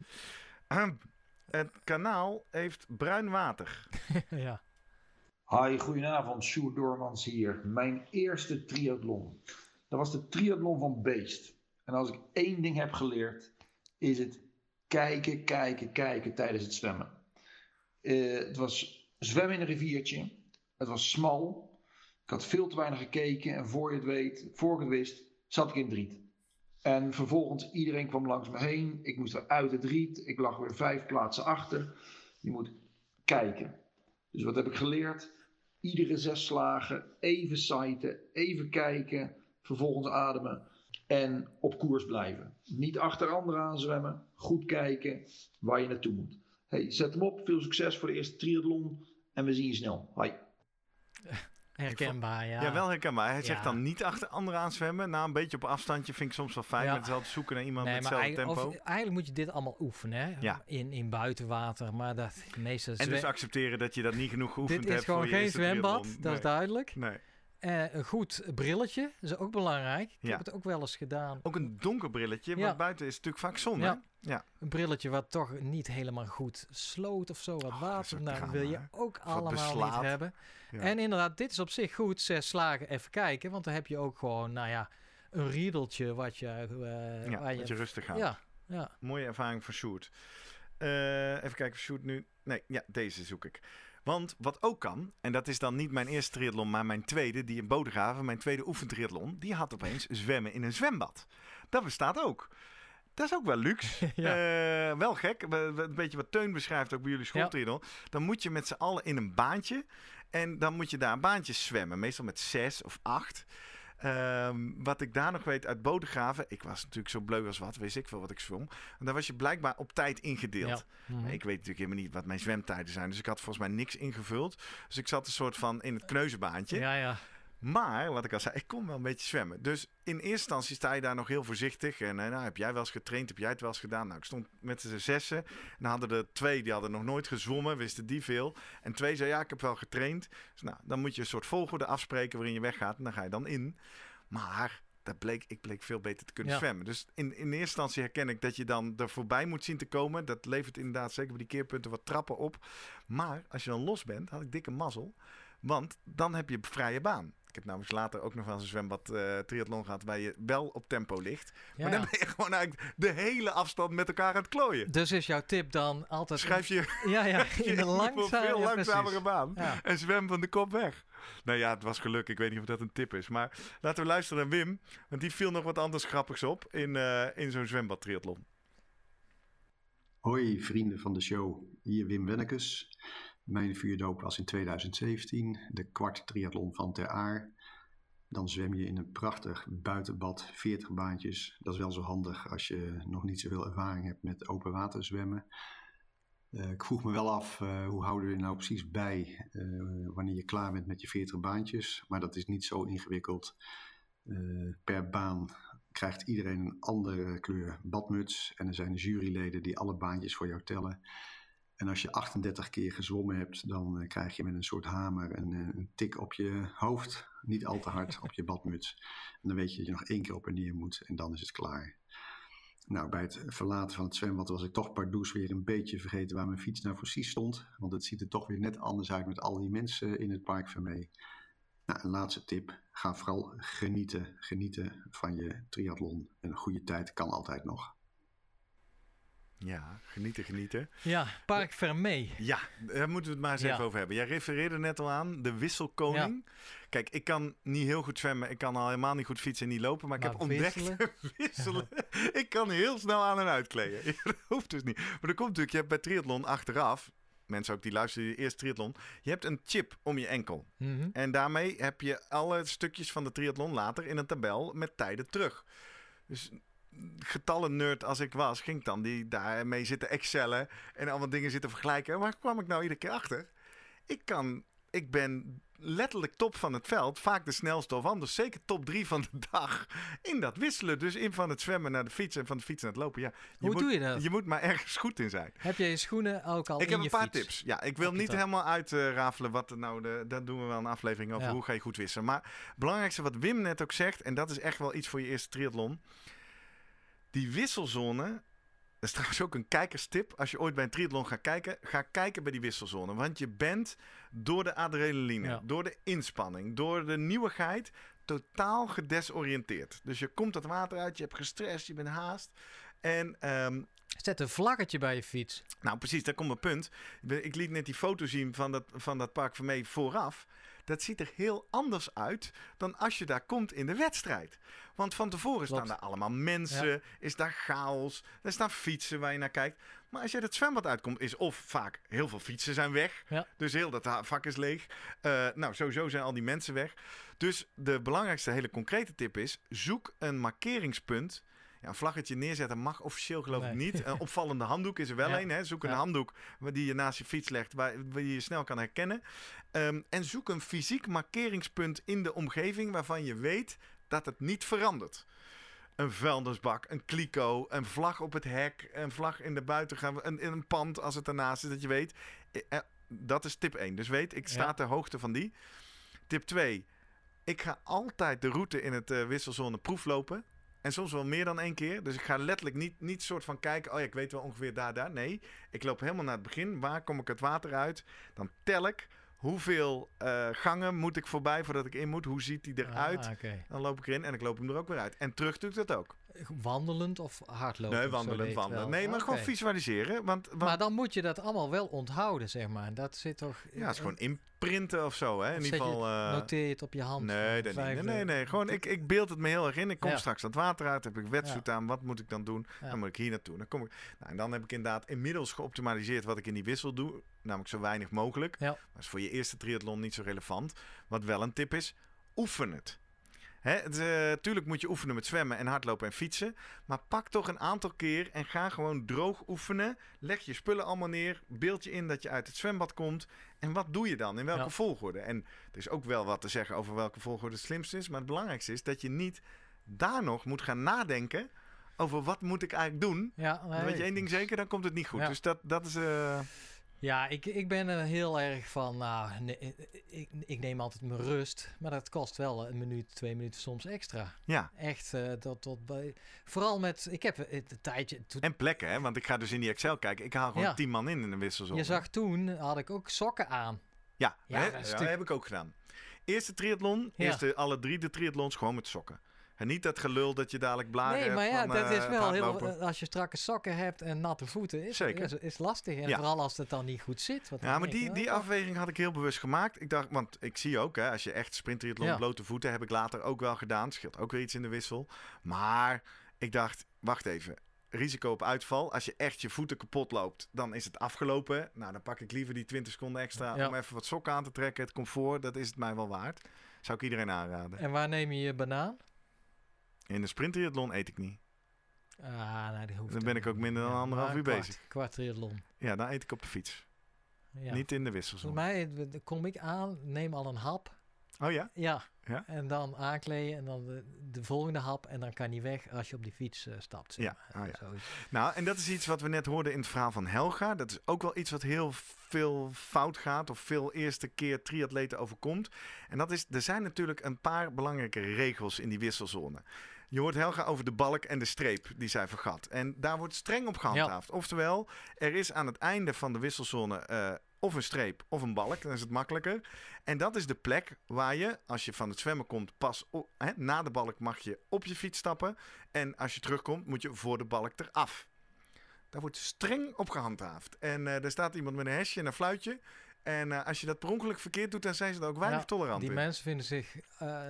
het kanaal heeft bruin water. [laughs] ja. Hi, goedenavond. Sjoerd Doormans hier. Mijn eerste triathlon. Dat was de triathlon van Beest. En als ik één ding heb geleerd, is het kijken, kijken, kijken tijdens het zwemmen. Eh, het was zwemmen in een riviertje. Het was smal. Ik had veel te weinig gekeken. En voor je het weet, voor ik het wist, zat ik in het riet. En vervolgens, iedereen kwam langs me heen. Ik moest weer uit het riet. Ik lag weer vijf plaatsen achter. Je moet kijken. Dus wat heb ik geleerd? Iedere zes slagen even siten, even kijken, vervolgens ademen en op koers blijven. Niet achter anderen aan zwemmen, goed kijken waar je naartoe moet. Hey, zet hem op, veel succes voor de eerste triathlon en we zien je snel. Hoi. Herkenbaar, ja. Ja, wel herkenbaar. Hij zegt dan niet achter anderen aan zwemmen. Nou, een beetje op afstandje vind ik soms wel fijn. Ja. Met hetzelfde zoeken naar iemand Nee, met hetzelfde tempo. of- eigenlijk moet je dit allemaal oefenen, hè? Ja. In, in buitenwater, maar dat meeste En dus accepteren dat je dat niet genoeg geoefend Dit hebt is gewoon geen zwembad, dat is duidelijk. Nee. Eh, een goed brilletje is ook belangrijk. Ik Ja. heb het ook wel eens gedaan. Ook een donker brilletje, Ja. want buiten is het natuurlijk vaak zon, Ja. Een brilletje wat toch niet helemaal goed sloot of zo, wat Oh, water. Nou, dat wil je ook wat allemaal beslaat. niet hebben. En inderdaad, dit is op zich goed. Zes slagen, even kijken. Want dan heb je ook gewoon, nou ja, een riedeltje wat je... ja, waar dat je rustig gaat. ja, ja. Mooie ervaring voor Sjoerd. Eh, even kijken Sjoerd nu... Nee, ja, deze zoek ik. Want wat ook kan, en dat is dan niet mijn eerste triathlon, maar mijn tweede, die in Bodegraven, mijn tweede oefentriathlon, die had opeens zwemmen in een zwembad. Dat bestaat ook. Dat is ook wel luxe. [laughs] Ja. Eh, wel gek. Een beetje wat Teun beschrijft ook bij jullie schooltriathlon. Dan moet je met z'n allen in een baantje. En dan moet je daar baantjes zwemmen. Meestal met zes of acht. Ehm, wat ik daar nog weet uit Bodegraven. Ik was natuurlijk zo bleu als wat. Wist ik veel wat ik zwom. En daar was je blijkbaar op tijd ingedeeld. Ja. Mhm. Ik weet natuurlijk helemaal niet wat mijn zwemtijden zijn. Dus ik had volgens mij niks ingevuld. Dus ik zat een soort van in het kneuzenbaantje. Ja, ja. Maar, wat ik al zei, ik kon wel een beetje zwemmen. Dus in eerste instantie sta je daar nog heel voorzichtig. En eh, nou, heb jij wel eens getraind? Heb jij het wel eens gedaan? Nou, ik stond met z'n zessen. En dan hadden er twee, die hadden nog nooit gezwommen, wisten die veel. En twee zei, ja, ik heb wel getraind. Dus nou, dan moet je een soort volgorde afspreken waarin je weggaat. En dan ga je dan in. Maar dat bleek, ik bleek veel beter te kunnen Ja. zwemmen. Dus in, in eerste instantie herken ik dat je dan er voorbij moet zien te komen. Dat levert inderdaad zeker bij die keerpunten wat trappen op. Maar als je dan los bent, had ik dikke mazzel. Want dan heb je vrije baan. Ik heb namelijk later ook nog wel eens een zwembad eh triathlon gehad... waar je wel op tempo ligt. Ja, maar dan ja. ben je gewoon eigenlijk de hele afstand met elkaar aan het klooien. Dus is jouw tip dan altijd... Schrijf je Ja, ja, in veel langzamere baan. Ja. En zwem van de kop weg. Nou ja, het was geluk. Ik weet niet of dat een tip is. Maar laten we luisteren naar Wim. Want die viel nog wat anders grappigs op in, eh, in zo'n zwembad triathlon. Hoi vrienden van de show, hier Wim Wennekes. Mijn vuurdoop was in 2017, de kwart triathlon van Ter Aar. Dan zwem je in een prachtig buitenbad, 40 baantjes. Dat is wel zo handig als je nog niet zoveel ervaring hebt met open water zwemmen. Eh, ik vroeg me wel af, eh, hoe houden we er nou precies bij eh, wanneer je klaar bent met je 40 baantjes. Maar dat is niet zo ingewikkeld. Per baan krijgt iedereen een andere kleur badmuts. En er zijn juryleden die alle baantjes voor jou tellen. En als je 38 keer gezwommen hebt, dan eh, krijg je met een soort hamer een, eh, een tik op je hoofd. Niet al te hard op je badmuts. En dan weet je dat je nog één keer op en neer moet en dan is het klaar. Nou, bij het verlaten van het zwembad was ik toch pardoes weer een beetje vergeten waar mijn fiets nou precies stond. Want het ziet er toch weer net anders uit met al die mensen in het park van mee. Nou, een laatste tip. Ga vooral genieten. Genieten van je triathlon. Een goede tijd kan altijd nog. Ja, genieten, genieten. Ja, Park Vermee. Ja, daar moeten we het maar eens Ja. even over hebben. Jij refereerde net al aan de wisselkoning. Kijk, ik kan niet heel goed zwemmen. Ik kan al helemaal niet goed fietsen en niet lopen. Maar ik heb ontdekt wisselen? [laughs] wisselen. ik kan heel snel aan en uitkleden. [laughs] dat hoeft dus niet. Maar er komt natuurlijk, je hebt bij triathlon achteraf... Mensen ook die luisteren, eerst triathlon. Je hebt een chip om je enkel. Mhm. En daarmee heb je alle stukjes van de triathlon later in een tabel met tijden terug. Dus getallen nerd als ik was, ging ik dan die daarmee zitten excellen en allemaal dingen zitten vergelijken. En waar kwam ik nou iedere keer achter? Ik kan, ik ben letterlijk top van het veld, vaak de snelste of anders, zeker top drie van de dag in dat wisselen. Dus in van het zwemmen naar de fiets en van de fiets naar het lopen. Ja, Hoe moet, doe je dat? Je moet maar ergens goed in zijn. Heb je je schoenen ook al Ik in heb een paar fiets? tips. Ja, ik wil niet helemaal uitrafelen wat nou de. Dat doen we wel een aflevering over Ja. hoe ga je goed wisselen. Maar het belangrijkste wat Wim net ook zegt, en dat is echt wel iets voor je eerste triathlon. Die wisselzone. Dat is trouwens ook een kijkerstip. Als je ooit bij een triathlon gaat kijken, ga kijken bij die wisselzone. Want je bent door de adrenaline, Ja. door de inspanning, door de nieuwigheid totaal gedesoriënteerd. Dus je komt dat water uit, je hebt gestrest, je bent haast. En ehm, Zet een vlaggetje bij je fiets. nou, precies, daar komt mijn punt. Ik liet net die foto zien van dat, van dat park van mee vooraf. Dat ziet er heel anders uit dan als je daar komt in de wedstrijd. Want van tevoren Klopt. staan daar allemaal mensen, is daar chaos, er staan fietsen waar je naar kijkt. Maar als je het zwembad uitkomt, is of vaak heel veel fietsen zijn weg. Ja. Dus heel dat vak is leeg. Eh, nou, sowieso zijn al die mensen weg. Dus de belangrijkste hele concrete tip is, zoek een markeringspunt. Ja, een vlaggetje neerzetten mag officieel geloof ik Nee. niet. Een opvallende handdoek is er wel Ja. een. Hè? Zoek een handdoek die je naast je fiets legt, waar, waar je je snel kan herkennen. Ehm, en zoek een fysiek markeringspunt in de omgeving waarvan je weet dat het niet verandert. Een vuilnisbak, een kliko, een vlag op het hek, een vlag in de buitengang, een, in een pand als het ernaast is, dat je weet. eh, eh, dat is tip 1. Dus weet, ik sta Ja. ter hoogte van die. Tip 2. Ik ga altijd de route in het eh, wisselzone proeflopen. En soms wel meer dan één keer. Dus ik ga letterlijk niet, niet soort van kijken. Oh ja, ik weet wel ongeveer daar, daar. Nee, ik loop helemaal naar het begin. Waar kom ik het water uit? Dan tel ik. Hoeveel eh, gangen moet ik voorbij voordat ik in moet? Hoe ziet die eruit? Ah. Dan loop ik erin en ik loop hem er ook weer uit. En terug doe ik dat ook. Wandelend of hardlopen? nee, zo wandelen. Nee, maar gewoon visualiseren. Want, want Maar dan moet je dat allemaal wel onthouden, zeg maar. Dat zit toch... ja, het is gewoon imprinten of zo. Hè? In ieder geval. eh, Noteer je het op je hand. Nee, eh, dat niet. vijfde- nee, nee, nee. Gewoon, ik, ik beeld het me heel erg in. Ik kom Ja. straks dat water uit, heb ik wetsuit aan. Wat moet ik dan doen? Ja. Dan moet ik hier naartoe. Dan kom ik. Nou, en dan heb ik inderdaad inmiddels geoptimaliseerd wat ik in die wissel doe. Namelijk zo weinig mogelijk. Ja. Dat is voor je eerste triathlon niet zo relevant. Wat wel een tip is, oefen het. Hè, eh, tuurlijk moet je oefenen met zwemmen en hardlopen en fietsen. Maar pak toch een aantal keer en ga gewoon droog oefenen. Leg je spullen allemaal neer. Beeld je in dat je uit het zwembad komt. En wat doe je dan? In welke Ja. volgorde? En er is ook wel wat te zeggen over welke volgorde het slimste is. Maar het belangrijkste is dat je niet daar nog moet gaan nadenken over wat moet ik eigenlijk doen. Ja, Dan nee, weet je één ding zeker, dan komt het niet goed. Ja. Dus dat, dat is... eh, Ja, ik, ik ben er heel erg van, nou, nee, ik, ik neem altijd mijn rust, maar dat kost wel een minuut, twee minuten soms extra. ja. Echt, eh, tot, tot bij, vooral met, ik heb het een tijdje, En plekken, hè? Want ik ga dus in die Excel kijken. Ik haal gewoon Ja. tien man in in een wisselzone. je zag toen, had ik ook sokken aan. Ja, Ja, hè? dat ja, natuurlijk- heb ik ook gedaan. Eerste triathlon, Ja. eerste, alle drie de triathlons gewoon met sokken. En niet dat gelul dat je dadelijk blaren nee, maar hebt ja, van, dat eh, is het wel heel, eh, als je strakke sokken hebt en natte voeten, is, Zeker. is, is lastig. En Ja. vooral als het dan niet goed zit. dan Ja, maar die, die afweging had ik heel bewust gemaakt. Ik dacht, want ik zie ook, hè, als je echt sprinttriathlon Ja. blote voeten, heb ik later ook wel gedaan. Scheelt ook weer iets in de wissel. Maar ik dacht, wacht even. Risico op uitval. Als je echt je voeten kapot loopt, dan is het afgelopen. Nou, dan pak ik liever die 20 seconden extra Ja. om even wat sokken aan te trekken. Het comfort, dat is het mij wel waard. Zou ik iedereen aanraden. En waar neem je je banaan? In de sprinttriathlon eet ik niet. Ah, nee, die hoeft Dan ben ik ook minder dan Ja, anderhalf uur kwart- bezig. Kwart triathlon. Ja, dan eet ik op de fiets. Ja. Niet in de wisselzone. mij eh, kom ik aan, neem al een hap. Oh ja? Ja. Ja? En dan aankleden en dan de, de volgende hap. En dan kan hij weg als je op die fiets eh, stapt. zeg Ja, maar. ja. Zo is- Nou, en dat is iets wat we net hoorden in het verhaal van Helga. Dat is ook wel iets wat heel veel fout gaat of veel eerste keer triatleten overkomt. En dat is, er zijn natuurlijk een paar belangrijke regels in die wisselzone. Je hoort Helga over de balk en de streep die zij vergat. En daar wordt streng op gehandhaafd. Oftewel, er is aan het einde van de wisselzone eh, of een streep of een balk. Dan is het makkelijker. En dat is de plek waar je, als je van het zwemmen komt, pas hè, na de balk mag je op je fiets stappen. En als je terugkomt, moet je voor de balk eraf. Daar wordt streng op gehandhaafd. En eh er staat iemand met een hesje en een fluitje. En eh, als je dat per ongeluk verkeerd doet, dan zijn ze er ook weinig tolerant Die in. mensen vinden zich eh,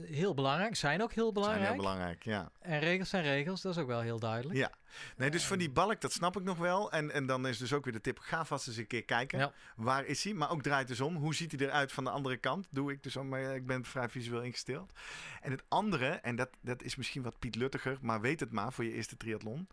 heel belangrijk. Zijn ook heel zijn belangrijk. heel belangrijk, ja. En regels zijn regels. Dat is ook wel heel duidelijk. Ja. Nee, dus van die balk, dat snap ik nog wel. En, en dan is dus ook weer de tip, ga vast eens een keer kijken. Ja. Waar is hij? Maar ook draait dus om. Hoe ziet hij eruit van de andere kant? Doe ik dus om, maar ik ben vrij visueel ingesteld. En het andere, en dat, dat is misschien wat Piet Luttiger, maar weet het maar voor je eerste triathlon.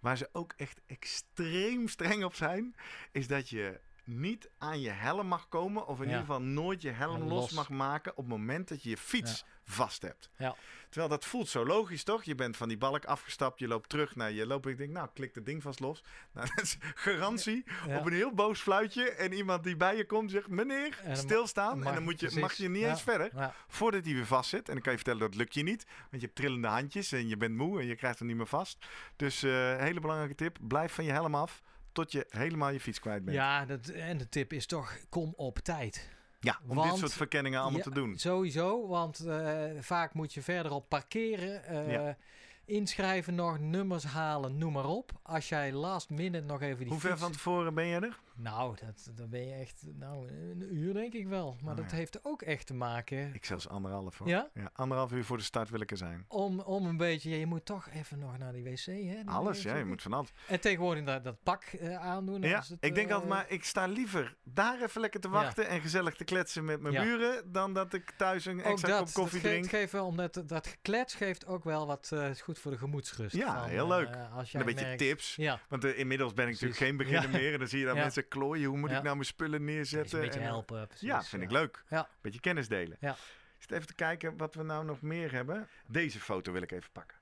Waar ze ook echt extreem streng op zijn, is dat je niet aan je helm mag komen. Of in Ja. ieder geval nooit je helm Ja, los. los. mag maken op het moment dat je je fiets vast hebt. Ja. Terwijl dat voelt zo logisch, toch? Je bent van die balk afgestapt, je loopt terug naar je loop. Ik denk, nou, klik het ding vast los. [laughs] Nou, dat is garantie op een heel boos fluitje. En iemand die bij je komt zegt, meneer, En stilstaan. mag- en dan moet je, precies. mag je niet eens verder. Voordat hij weer vast zit. En dan kan je vertellen, dat lukt je niet. Want je hebt trillende handjes en je bent moe en je krijgt hem niet meer vast. Dus eh hele belangrijke tip, blijf van je helm af tot je helemaal je fiets kwijt bent. ja, dat, en de tip is toch, kom op tijd. Ja, om Want- dit soort verkenningen allemaal Ja, te doen. Sowieso, want eh, vaak moet je verderop parkeren, eh, Ja. inschrijven nog, nummers halen, noem maar op. Als jij last minute nog even die Hoe ver fiets- van tevoren ben je er? Nou, dat, dan ben je echt, nou, een uur denk ik wel. Maar Oh, dat ja. heeft ook echt te maken Ik zelfs anderhalf hoor. Ja? anderhalf uur voor de start wil ik er zijn. om, om een beetje, ja, je moet toch even nog naar die wc, hè? Die Alles, ja, je moet van alles. En tegenwoordig dat, dat pak eh, aandoen. Ja, het, ik denk eh, altijd maar, ik sta liever daar even lekker te wachten en gezellig te kletsen met mijn buren, dan dat ik thuis een extra dat, kop koffie dat drink. geeft, geeft wel, omdat dat, dat geklets geeft ook wel wat is goed voor de gemoedsrust. Ja, van, heel leuk. als En jij een beetje tips. Ja, Want inmiddels ben ik Precies. natuurlijk geen beginner meer. En dan zie je dan Ja. Klooien. Hoe moet Ja. ik nou mijn spullen neerzetten? een beetje En, eh, helpen. Precies, ja, vind ik leuk. Ja. Beetje kennis delen. Ja. Zit even te kijken wat we nou nog meer hebben. Deze foto wil ik even pakken.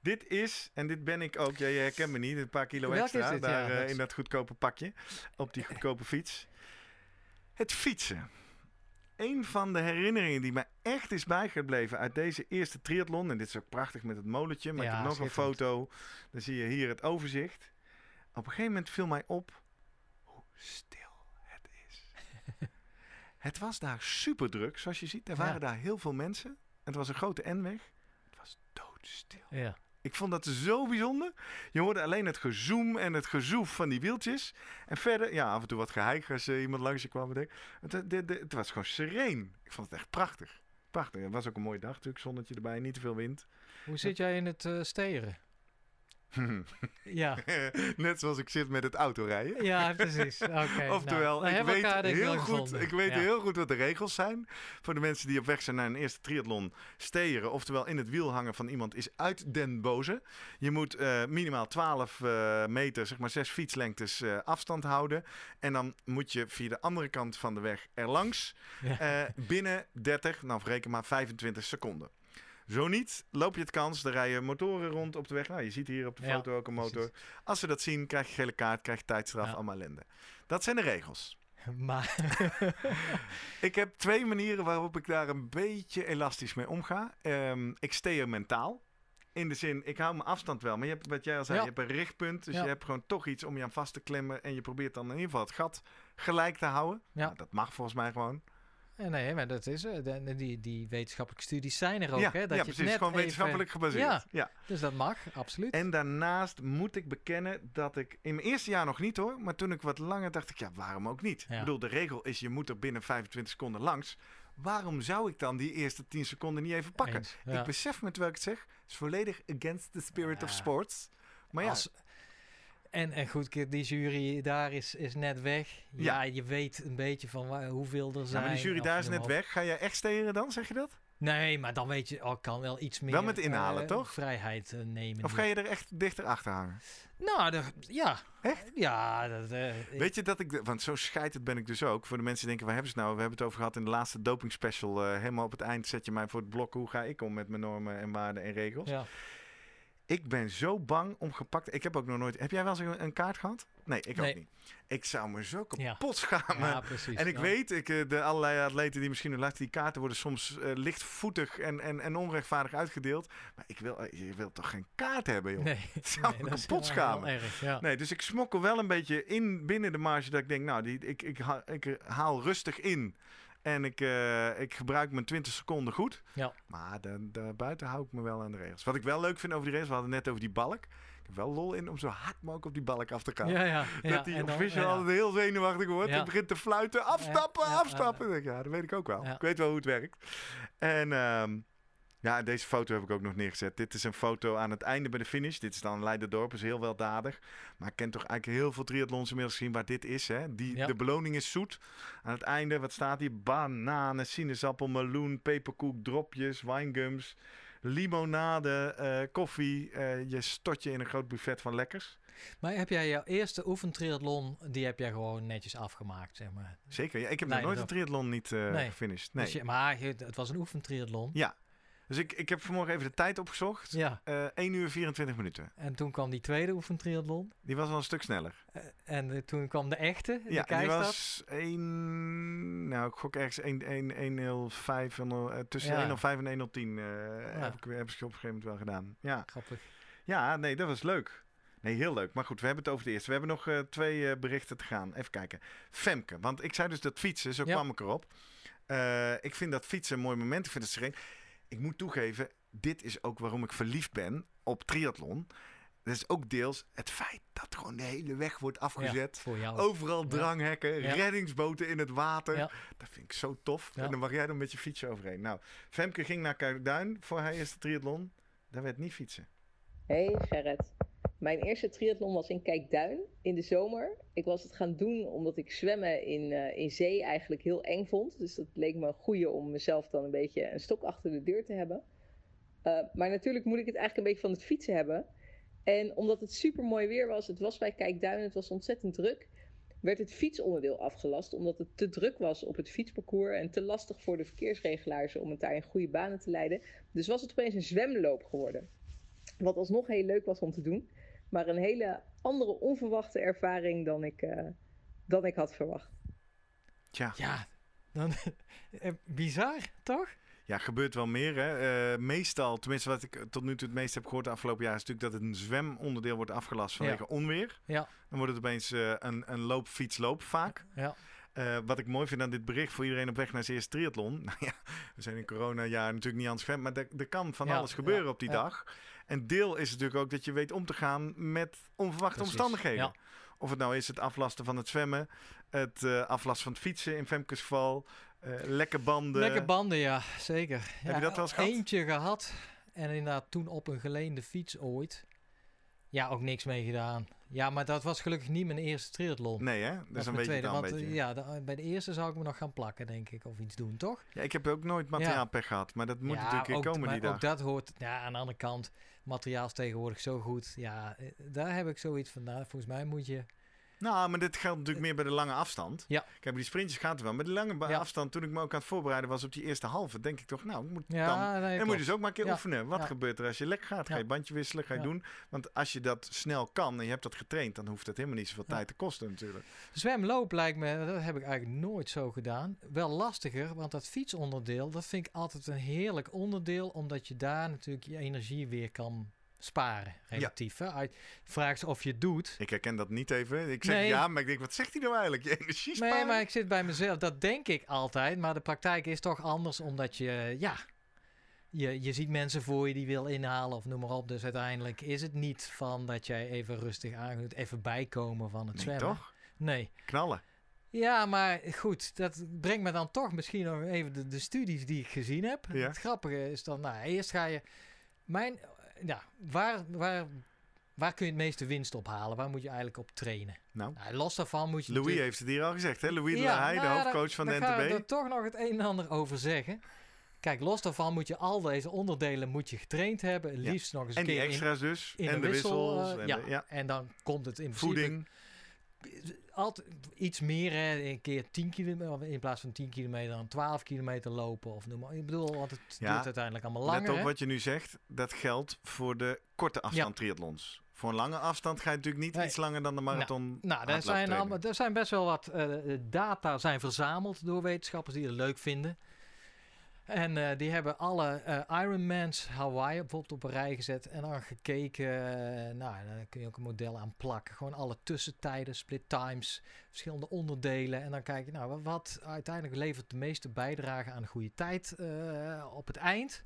Dit is, en dit ben ik ook, ja, je herkent me niet, een paar kilo extra dit? daar Ja, eh, in dat goedkope pakje, op die goedkope fiets. Het fietsen. Een van de herinneringen die mij echt is bijgebleven uit deze eerste triathlon, en dit is ook prachtig met het molentje, maar ik heb nog een foto, dan zie je hier het overzicht. Op een gegeven moment viel mij op stil het is. [laughs] het was daar super druk, zoals je ziet. Er waren Ja. daar heel veel mensen. Het was een grote N-weg. Het was doodstil. Ja. Ik vond dat zo bijzonder. Je hoorde alleen het gezoem en het gezoef van die wieltjes. En verder, ja, af en toe wat geheik als eh, iemand langs je kwam. Het, het, het, het was gewoon sereen. Ik vond het echt prachtig. Prachtig. Het was ook een mooie dag natuurlijk. Zonnetje erbij, niet te veel wind. Hoe zit jij in het eh steren? [laughs] Ja, [laughs] Net zoals ik zit met het autorijden. ja precies. [laughs] Oké. Oftewel, nou, ik, weet heel goed, ik weet Ja. heel goed wat de regels zijn. Voor de mensen die op weg zijn naar een eerste triathlon. Steren, oftewel in het wiel hangen van iemand, is uit den boze. Je moet eh, minimaal 12 eh, meter, zeg maar 6 fietslengtes eh, afstand houden. En dan moet je via de andere kant van de weg erlangs. Ja. binnen 30, nou reken maar 25 seconden. Zo niet, loop je het kans. Er rijden motoren rond op de weg. Nou, je ziet hier op de Ja, foto ook een motor. precies. Als we dat zien, krijg je gele kaart, krijg je tijdstraf, Ja. allemaal ellende. Dat zijn de regels. [laughs] Maar [laughs] Ik heb twee manieren waarop ik daar een beetje elastisch mee omga. Ehm, ik steer mentaal. In de zin, ik hou mijn afstand wel. Maar je hebt, wat jij al zei, Ja. je hebt een richtpunt. Dus Ja. je hebt gewoon toch iets om je aan vast te klemmen. En je probeert dan in ieder geval het gat gelijk te houden. Ja. Nou, dat mag volgens mij gewoon. Nee, maar dat is het. En Die, die wetenschappelijke studies zijn er ook. ja, hè, dat ja je precies. het net gewoon even- wetenschappelijk gebaseerd. Ja. ja. Dus dat mag, absoluut. En daarnaast moet ik bekennen dat ik in mijn eerste jaar nog niet hoor, maar toen ik wat langer dacht ik, ja, waarom ook niet? Ik bedoel, de regel is je moet er binnen 25 seconden langs. Waarom zou ik dan die eerste 10 seconden niet even pakken? Eens. Ik besef me terwijl ik het zeg, het is volledig against the spirit of sports. Maar ja, Als- en, en goed, die jury daar is, is net weg. Ja, Ja. je weet een beetje van waar, hoeveel er zijn. maar die jury daar is net weg. Ga jij echt steren dan, zeg je dat? Nee, maar dan weet je, oh, kan wel iets meer... Wel met inhalen, eh, toch? Vrijheid eh, nemen. Of ga je er echt dichter achter hangen? Nou, de, ja. Echt? Ja, dat... eh, Weet je dat ik, want zo scheiterd ben ik dus ook. Voor de mensen die denken, waar hebben ze het nou? We hebben het over gehad in de laatste doping special. helemaal op het eind zet je mij voor het blok. Hoe ga ik om met mijn normen en waarden en regels? ja. Ik ben zo bang om gepakt. Ik heb ook nog nooit. Heb jij wel eens een, kaart gehad? Nee, ik Nee. ook niet. Ik zou me zo Ja. kapot schamen. ja, precies. en ik ja. weet, ik, eh, de allerlei atleten die misschien nog luisteren, die kaarten worden soms eh, lichtvoetig en, en, en onrechtvaardig uitgedeeld. Maar ik wil, eh, je wilt toch geen kaart hebben, joh? Nee, [laughs] Het zou nee, me dat is kapot schamen. erg, ja. Nee, dus ik smokkel wel een beetje in binnen de marge dat ik denk, nou, die, ik, ik, ik haal rustig in. En ik, eh, ik gebruik mijn 20 seconden goed. Ja. Maar da- daarbuiten hou ik me wel aan de regels. Wat ik wel leuk vind over die regels, we hadden het net over die balk. Ik heb wel lol in om zo hard mogelijk op die balk af te gaan. Ja, ja, ja. dat die official altijd heel zenuwachtig wordt. En begint te fluiten. Afstappen, afstappen. Ja, dat weet ik ook wel. Ik weet wel hoe het werkt. En ehm, ja, deze foto heb ik ook nog neergezet. Dit is een foto aan het einde bij de finish. Dit is dan Leiderdorp, is heel weldadig. Maar ik ken toch eigenlijk heel veel triathlons inmiddels gezien waar dit is. Hè? Die, Ja. De beloning is zoet. Aan het einde, wat staat hier? Bananen, sinaasappel, meloen, peperkoek, dropjes, winegums, limonade, eh, koffie. Eh, je stort je in een groot buffet van lekkers. Maar heb jij jouw eerste oefentriathlon, die heb jij gewoon netjes afgemaakt, zeg maar. Zeker. Ja, ik heb Nee, nog nooit een triathlon niet eh Nee. gefinished. Nee. Dus je- maar het was een oefentriathlon. Ja. Dus ik, ik heb vanmorgen even de tijd opgezocht. Ja. Eh 1 uur 24 minuten. En toen kwam die tweede oefentriathlon. Die was wel een stuk sneller. Eh, En eh, toen kwam de echte, de ja, die was 1... Nou, ik gok ergens 1, 1, 105 en, eh, tussen Ja. 105 en 110 eh heb, ik, heb ik op een gegeven moment wel gedaan. Ja. Grappig. ja, nee, dat was leuk. Nee, heel leuk. Maar goed, we hebben het over de eerste. We hebben nog eh, twee eh, berichten te gaan. Even kijken. Femke, want ik zei dus dat fietsen, zo Ja. kwam ik erop. Eh, ik vind dat fietsen een mooi moment. Ik vind het sereen. Ik moet toegeven, dit is ook waarom ik verliefd ben op triathlon. Dat is ook deels het feit dat gewoon de hele weg wordt afgezet. Ja, voor jou. Overal dranghekken, Ja. reddingsboten in het water. Ja. Dat vind ik zo tof. Ja. En dan mag jij dan met je fietsje overheen. Nou, Femke ging naar Kuikduin voor haar eerste triathlon. Daar werd niet fietsen. Hey Gerrit. Mijn eerste triathlon was in Kijkduin in de zomer. Ik was het gaan doen omdat ik zwemmen in, eh, in zee eigenlijk heel eng vond. Dus dat leek me een goeie om mezelf dan een beetje een stok achter de deur te hebben. Eh, maar natuurlijk moet ik het eigenlijk een beetje van het fietsen hebben. En omdat het super mooi weer was, het was bij Kijkduin, het was ontzettend druk, werd het fietsonderdeel afgelast. Omdat het te druk was op het fietsparcours en te lastig voor de verkeersregelaars om het daar in goede banen te leiden. Dus was het opeens een zwemloop geworden. Wat alsnog heel leuk was om te doen. Maar een hele andere onverwachte ervaring dan ik, eh, dan ik had verwacht. Tja, Ja, dan, [laughs] eh, bizar, toch? ja, gebeurt wel meer. Hè? Eh, meestal, tenminste wat ik tot nu toe het meest heb gehoord de afgelopen jaar... is natuurlijk dat het een zwemonderdeel wordt afgelast vanwege onweer. Ja. Dan wordt het opeens eh, een, een loop-fiets-loop vaak. Ja. Eh, wat ik mooi vind aan dit bericht voor iedereen op weg naar zijn eerste triathlon. [laughs] Nou ja, we zijn in corona-jaar natuurlijk niet aan het zwemmen. Maar er, er kan van Ja, alles gebeuren ja, op die ja. dag. En deel is natuurlijk ook dat je weet om te gaan met onverwachte Precies, omstandigheden. ja. Of het nou is het aflasten van het zwemmen, het eh, aflasten van het fietsen in Femkes geval, eh lekke banden. Lekker banden, ja, zeker. je Ja, dat wel eens gehad? Eentje gehad. En inderdaad toen op een geleende fiets ooit. Ja, ook niks mee gedaan. Ja, maar dat was gelukkig niet mijn eerste triathlon. Nee, hè? Dat Dus is dan weet je tweede. een Want eh, beetje. ja, de- bij de eerste zou ik me nog gaan plakken, denk ik. Of iets doen, toch? Ja, ik heb ook nooit materiaalpech gehad, maar dat moet ja, natuurlijk ook, komen maar die dag. ook dat hoort... Ja, aan de andere kant, materiaal is tegenwoordig zo goed. Ja, eh, daar heb ik zoiets van, nou, volgens mij moet je... Nou, maar dit geldt natuurlijk meer bij de lange afstand. Ja. Kijk, bij die sprintjes gaat het wel. Maar de lange Ja. afstand, toen ik me ook aan het voorbereiden was op die eerste halve, denk ik toch, nou, ik moet Ja, dan... nee, En moet je dus ook maar een keer oefenen. Wat gebeurt er als je lek gaat? Ga je bandje wisselen? Ga je doen? Want als je dat snel kan en je hebt dat getraind, dan hoeft het helemaal niet zoveel tijd te kosten natuurlijk. Zwemloop lijkt me, dat heb ik eigenlijk nooit zo gedaan. Wel lastiger, want dat fietsonderdeel, dat vind ik altijd een heerlijk onderdeel, omdat je daar natuurlijk je energie weer kan sparen, relatief. hè. Vraag is of je het doet. Ik herken dat niet even. Ik zeg Nee. ja, maar ik denk, wat zegt hij nou eigenlijk? Je energie sparen? Nee, maar ik zit bij mezelf, dat denk ik altijd, maar de praktijk is toch anders, omdat je, ja, je, je ziet mensen voor je die wil inhalen of noem maar op. Dus uiteindelijk is het niet van dat jij even rustig aan even bijkomen van het Nee, zwemmen. toch? Nee. Knallen. Ja, maar goed, dat brengt me dan toch misschien nog even de, de studies die ik gezien heb. Ja. Het grappige is dan, nou, eerst ga je... Mijn, ja, waar, waar, waar kun je het meeste winst ophalen? Waar moet je eigenlijk op trainen? Nou, Nou, los daarvan moet je Louis natuurlijk- heeft het hier al gezegd, hè? Louis de Ja, nou de hoofdcoach van de ga ik NTB. er toch nog het een en ander over zeggen. Kijk, los daarvan moet je al deze onderdelen moet je getraind hebben. Ja. Liefst nog eens En een die keer extra's dus. in, in en de wissel, wissels. eh, en ja. de- ja. En dan komt het in principe Voeding. Altijd iets meer, hè, een keer 10 kilometer, in plaats van 10 kilometer dan 12 kilometer lopen of noem maar. Ik bedoel, want het Ja, duurt uiteindelijk allemaal Let langer. op hè? wat je nu zegt. Dat geldt voor de korte afstand triathlons. Voor een lange afstand ga je natuurlijk niet Nee. iets langer dan de marathon. Nou, er zijn, allemaal, er zijn best wel wat eh, data zijn verzameld door wetenschappers die het leuk vinden. En eh, die hebben alle eh, Ironmans Hawaii bijvoorbeeld op een rij gezet en dan gekeken. eh, nou, dan kun je ook een model aan plakken. Gewoon alle tussentijden, split times, verschillende onderdelen. En dan kijk je, nou, wat, wat uiteindelijk levert de meeste bijdrage aan een goede tijd op het eind.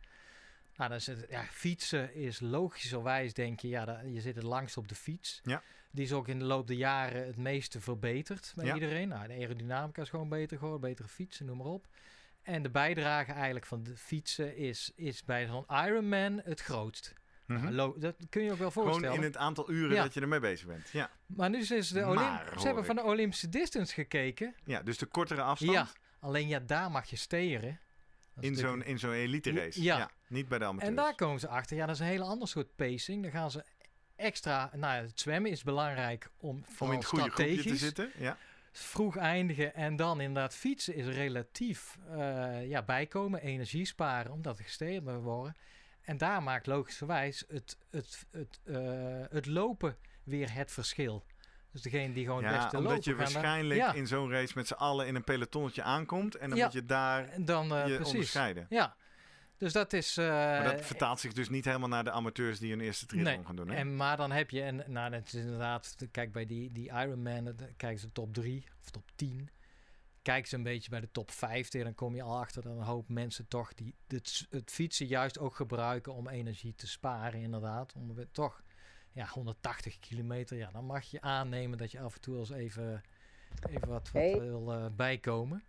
Nou, dan is het, ja, fietsen is logischerwijs, denk je, ja, je zit het langst op de fiets. Ja. Die is ook in de loop der jaren het meeste verbeterd bij Ja. iedereen. Nou, de aerodynamica is gewoon beter geworden, betere fietsen, noem maar op. En de bijdrage eigenlijk van de fietsen is, is bij zo'n Ironman het grootst. Mhm. Nou, dat kun je ook wel Gewoon voorstellen. in het aantal uren Ja. dat je ermee bezig bent. Ja, Maar nu is de Maar, Olymp- ze hebben van de Olympische distance gekeken. ja dus de kortere afstand Ja, alleen ja, daar mag je steren. In zo'n in zo'n elite race. Ja. Niet bij de amateurs. En daar komen ze achter. Ja, dat is een hele ander soort pacing. Dan gaan ze extra... Nou, ja, het zwemmen is belangrijk om Om in het goede groepje te zitten. Ja. Vroeg eindigen. En dan inderdaad fietsen is relatief eh, ja, bijkomen, energie sparen, omdat er gesteerd moet worden. En daar maakt logischerwijs het, het, het, eh, het lopen weer het verschil. Dus degene die gewoon het Ja, beste omdat lopen je dan- waarschijnlijk ja, in zo'n race met z'n allen in een pelotonnetje aankomt. En dan Ja. moet je daar dan eh, je precies. onderscheiden. Ja, dus dat is... eh, Maar dat vertaalt zich dus niet helemaal naar de amateurs die hun eerste triathlon Nee, gaan doen. Hè? En, maar dan heb je, en nou, dat is inderdaad, kijk bij die, die Ironman, dan kijken ze top 3 of top 10. Kijk ze een beetje bij de top 50, dan kom je al achter dat een hoop mensen toch die, het, het fietsen juist ook gebruiken om energie te sparen, inderdaad. Om we toch ja, 180 kilometer, ja, dan mag je aannemen dat je af en toe eens even, even wat, wat Hey. wil eh, bijkomen.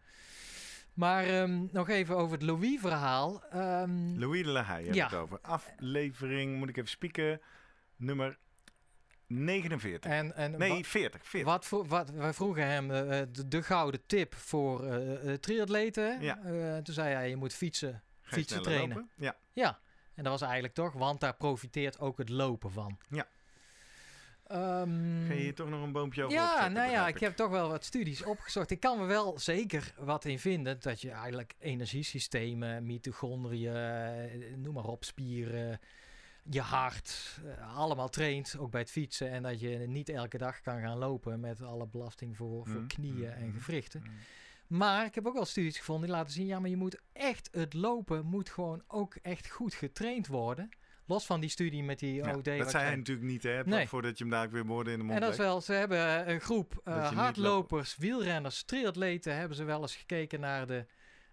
Maar ehm, nog even over het Louis-verhaal. Ehm, Louis de Lahaye heb Ja. het over. Aflevering, moet ik even spieken, nummer 49. en, en nee, wa- 40. 40. Wat, vro- wat wij vroegen hem eh, de, de gouden tip voor eh eh, triatleten. Ja. Eh, toen zei hij, je moet fietsen. Fietsen trainen. lopen? Ja. Ja, en dat was eigenlijk toch, want daar profiteert ook het lopen van. Ja. Ehm, Ga je hier toch nog een boompje over ja, opzetten, nou ja, ik heb toch wel wat studies opgezocht. Ik kan er wel zeker wat in vinden. Dat je eigenlijk energiesystemen, mitochondriën, eh, noem maar op, spieren, je hart, eh, allemaal traint. Ook bij het fietsen. En dat je niet elke dag kan gaan lopen met alle belasting voor, voor Mhm, knieën en mhm, gewrichten. Mhm. Maar ik heb ook wel studies gevonden die laten zien... ja, maar je moet echt... het lopen moet gewoon ook echt goed getraind worden. Los van die studie met die Ja, OD. dat wat zei hij jij- natuurlijk niet, hè? Nee. Voordat je hem dadelijk weer woorden in de mond en dat is wel, ze hebben een groep eh, hardlopers, wielrenners, triatleten, hebben ze wel eens gekeken naar de,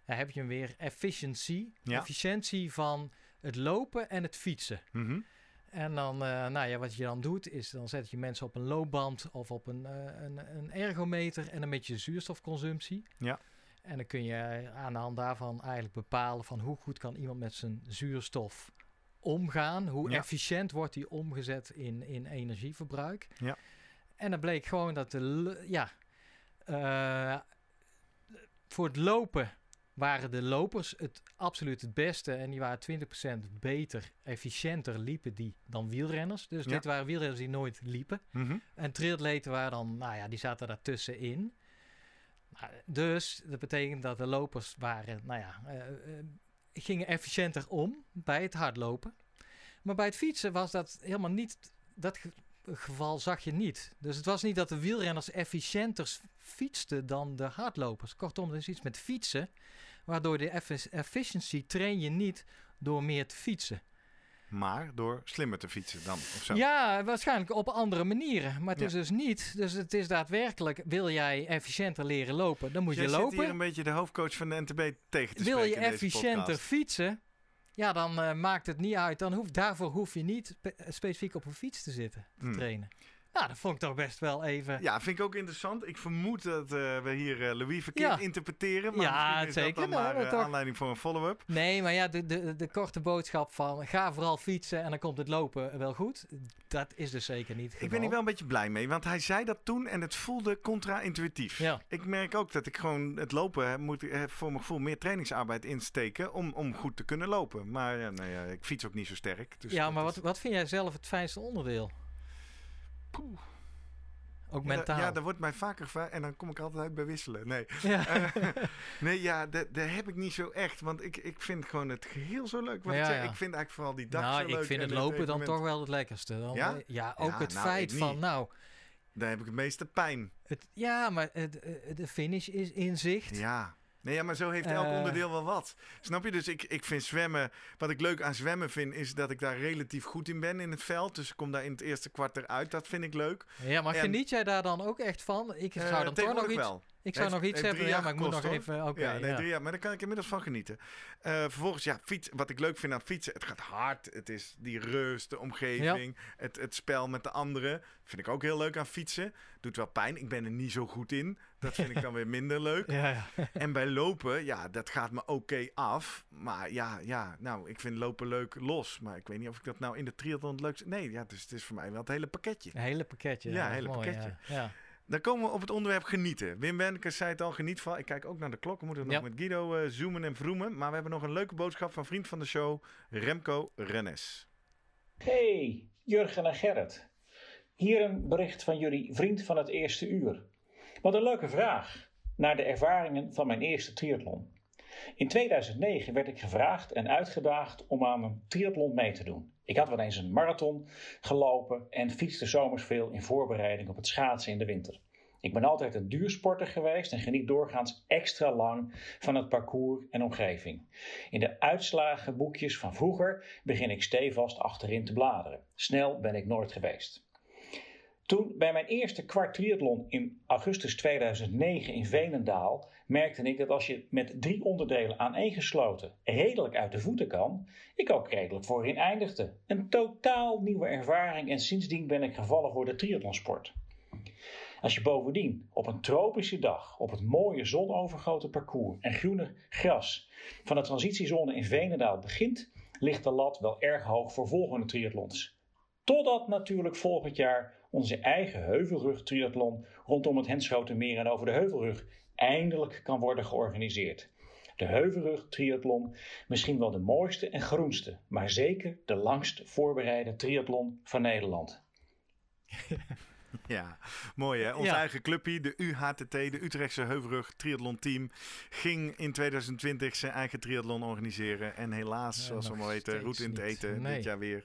ja, heb je hem weer, efficiëntie, Ja. efficiëntie van het lopen en het fietsen. Mhm. En dan, eh, nou ja, wat je dan doet, is dan zet je mensen op een loopband of op een, eh, een, een ergometer en een beetje zuurstofconsumptie. Ja. En dan kun je aan de hand daarvan eigenlijk bepalen van hoe goed kan iemand met zijn zuurstof omgaan? Hoe Ja. efficiënt wordt die omgezet in, in energieverbruik? Ja. En dan bleek gewoon dat de, ja, eh, voor het lopen waren de lopers het absoluut het beste. En die waren 20% beter, efficiënter liepen die dan wielrenners. Dus Ja. dit waren wielrenners die nooit liepen. Mhm. En triatleten waren dan, nou ja, die zaten daartussenin. Nou, dus dat betekent dat de lopers waren, nou ja, eh, eh, gingen efficiënter om bij het hardlopen. Maar bij het fietsen was dat helemaal niet, dat ge- geval zag je niet. Dus het was niet dat de wielrenners efficiënter fietsten dan de hardlopers. Kortom, er is iets met fietsen, waardoor de effi- efficiency train je niet door meer te fietsen. Maar door slimmer te fietsen dan, of zo. Ja, waarschijnlijk op andere manieren. Maar het Ja. is dus niet. Dus het is daadwerkelijk, wil jij efficiënter leren lopen, dan moet Jij je zit hier lopen. een beetje de hoofdcoach van de NTB tegen te Wil je efficiënter fietsen, ja, dan eh, maakt het niet uit. Dan hoef, daarvoor hoef je niet spe- specifiek op een fiets te zitten, te Hmm. trainen. Nou, dat vond ik toch best wel even... Ja, vind ik ook interessant. Ik vermoed dat eh, we hier eh, Louis verkeerd Ja. interpreteren. Maar Ja, is zeker. dat dan maar toch. aanleiding voor een follow-up. Nee, maar ja, de, de, de korte boodschap van ga vooral fietsen en dan komt het lopen wel goed. Dat is dus zeker niet het Ik ben hier wel een beetje blij mee, want hij zei dat toen en het voelde contra-intuïtief. Ja. Ik merk ook dat ik gewoon het lopen heb, moet voor mijn gevoel meer trainingsarbeid insteken om, om goed te kunnen lopen. Maar ja, nou ja, ik fiets ook niet zo sterk. Dus ja, maar wat, wat vind jij zelf het fijnste onderdeel? Poeh. Ook Ja, mentaal. Ja, daar wordt mij vaker gevraagd en dan kom ik altijd uit bij wisselen. Nee, Ja. [laughs] Eh, nee ja, dat dat heb ik niet zo echt. Want ik, ik vind gewoon het geheel zo leuk. Wat ik, Ja, zeg, ja. ik vind eigenlijk vooral die dag nou, zo leuk. ik vind het lopen dan toch wel het lekkerste. Dan, Ja? eh, ja, ook het nou, feit van, nou, Daar heb ik het meeste pijn. het, ja, maar het, eh, de finish is in zicht. Ja. Nee, ja, maar zo heeft elk Eh. onderdeel wel wat. Snap je? Dus ik, ik vind zwemmen... Wat ik leuk aan zwemmen vind, is dat ik daar relatief goed in ben in het veld. Dus ik kom daar in het eerste kwart eruit. Dat vind ik leuk. Ja, maar En- geniet jij daar dan ook echt van? Ik Eh, zou dan toch nog iets, wel. Ik zou Heeft- nog iets hebben, ja, maar ik moet nog even, oké, ja, nee, ja. drie jaar. Maar daar kan ik inmiddels van genieten. Eh, vervolgens, ja, fiets, wat ik leuk vind aan fietsen. Het gaat hard. Het is die rust, de omgeving. Het, het spel met de anderen. Vind ik ook heel leuk aan fietsen. Doet wel pijn. Ik ben er niet zo goed in. Dat vind ik dan weer minder leuk. [laughs] Ja, ja. [laughs] En bij lopen, ja, dat gaat me oké af. Maar ja, ja, nou, ik vind lopen leuk los. Maar ik weet niet of ik dat nou in de triathlon het leukste... Nee, ja, dus het is voor mij wel het hele pakketje. Een hele pakketje. Ja, is hele mooi, pakketje. Ja. Dan komen we op het onderwerp genieten. Wim Wendekes zei het al, geniet van. Ik kijk ook naar de klok. We moeten nog Ja. met Guido eh, zoomen en vroemen. Maar we hebben nog een leuke boodschap van vriend van de show, Remco Rennes. Hey, Jurgen en Gerrit. Hier een bericht van jullie vriend van het eerste uur. Wat een leuke vraag naar de ervaringen van mijn eerste triathlon. In 2009 werd ik gevraagd en uitgedaagd om aan een triathlon mee te doen. Ik had wel eens een marathon gelopen en fietste zomers veel in voorbereiding op het schaatsen in de winter. Ik ben altijd een duursporter geweest en geniet doorgaans extra lang van het parcours en omgeving. In de uitslagenboekjes van vroeger begin ik stevast achterin te bladeren. Snel ben ik nooit geweest. Toen bij mijn eerste kwart triathlon in augustus 2009 in Veenendaal merkte ik dat als je met drie onderdelen aaneengesloten redelijk uit de voeten kan, ik ook redelijk voorin eindigde. Een totaal nieuwe ervaring en sindsdien ben ik gevallen voor de triathlonsport. Als je bovendien op een tropische dag op het mooie zonovergoten parcours en groene gras van de transitiezone in Veenendaal begint, ligt de lat wel erg hoog voor volgende triathlons. Totdat natuurlijk volgend jaar onze eigen heuvelrug triathlon rondom het Henschotenmeer en over de heuvelrug eindelijk kan worden georganiseerd. De Heuvelrug Triathlon, misschien wel de mooiste en groenste, maar zeker de langst voorbereide triathlon van Nederland. [laughs] Ja, mooi hè. Ons Ja. eigen clubje, de UHTT, de Utrechtse Heuvelrug Triathlon Team, ging in 2020 zijn eigen triathlon organiseren. En helaas, Ja, zoals we maar weten, roet in het eten Nee. dit jaar weer.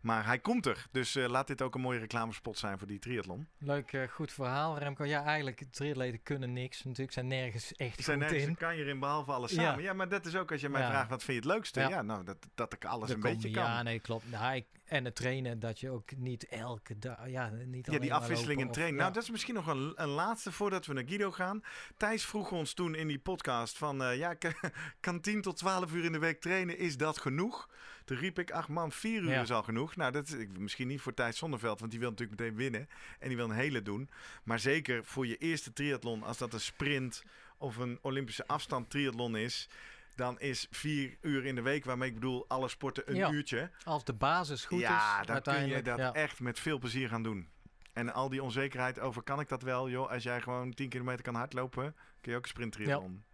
Maar hij komt er, dus eh, laat dit ook een mooie reclamespot zijn voor die triathlon. Leuk, eh, goed verhaal, Remco. Ja, eigenlijk, triatleten kunnen niks. Natuurlijk zijn nergens echt zijn goed nergens in. een kanjer in, behalve alles Ja. samen. Ja. maar dat is ook als je mij Ja. vraagt, wat vind je het leukste? Ja, Ja. nou, dat, dat ik alles een beetje kan. Ja, nee, klopt. Nou, ik- en het trainen, dat je ook niet elke dag... Ja, niet Ja, die afwisseling in trainen. Nou, dat is misschien nog een, een laatste voordat we naar Guido gaan. Thijs vroeg ons toen in die podcast van... eh, ja, [laughs] kan, kan 10 tot 12 uur in de week trainen, is dat genoeg? Toen riep ik, ach man, 4 uur Ja. is al genoeg. Nou, dat is misschien niet voor Thijs Zonneveld, want die wil natuurlijk meteen winnen. En die wil een hele doen. Maar zeker voor je eerste triathlon, als dat een sprint of een Olympische afstand triathlon is... dan is vier uur in de week, waarmee ik bedoel alle sporten een Ja. uurtje. Als de basis goed ja, is, dan kun je dat ja. echt met veel plezier gaan doen. En al die onzekerheid over kan ik dat wel, joh. Als jij gewoon 10 kilometer kan hardlopen, kun je ook een sprinttriathlon.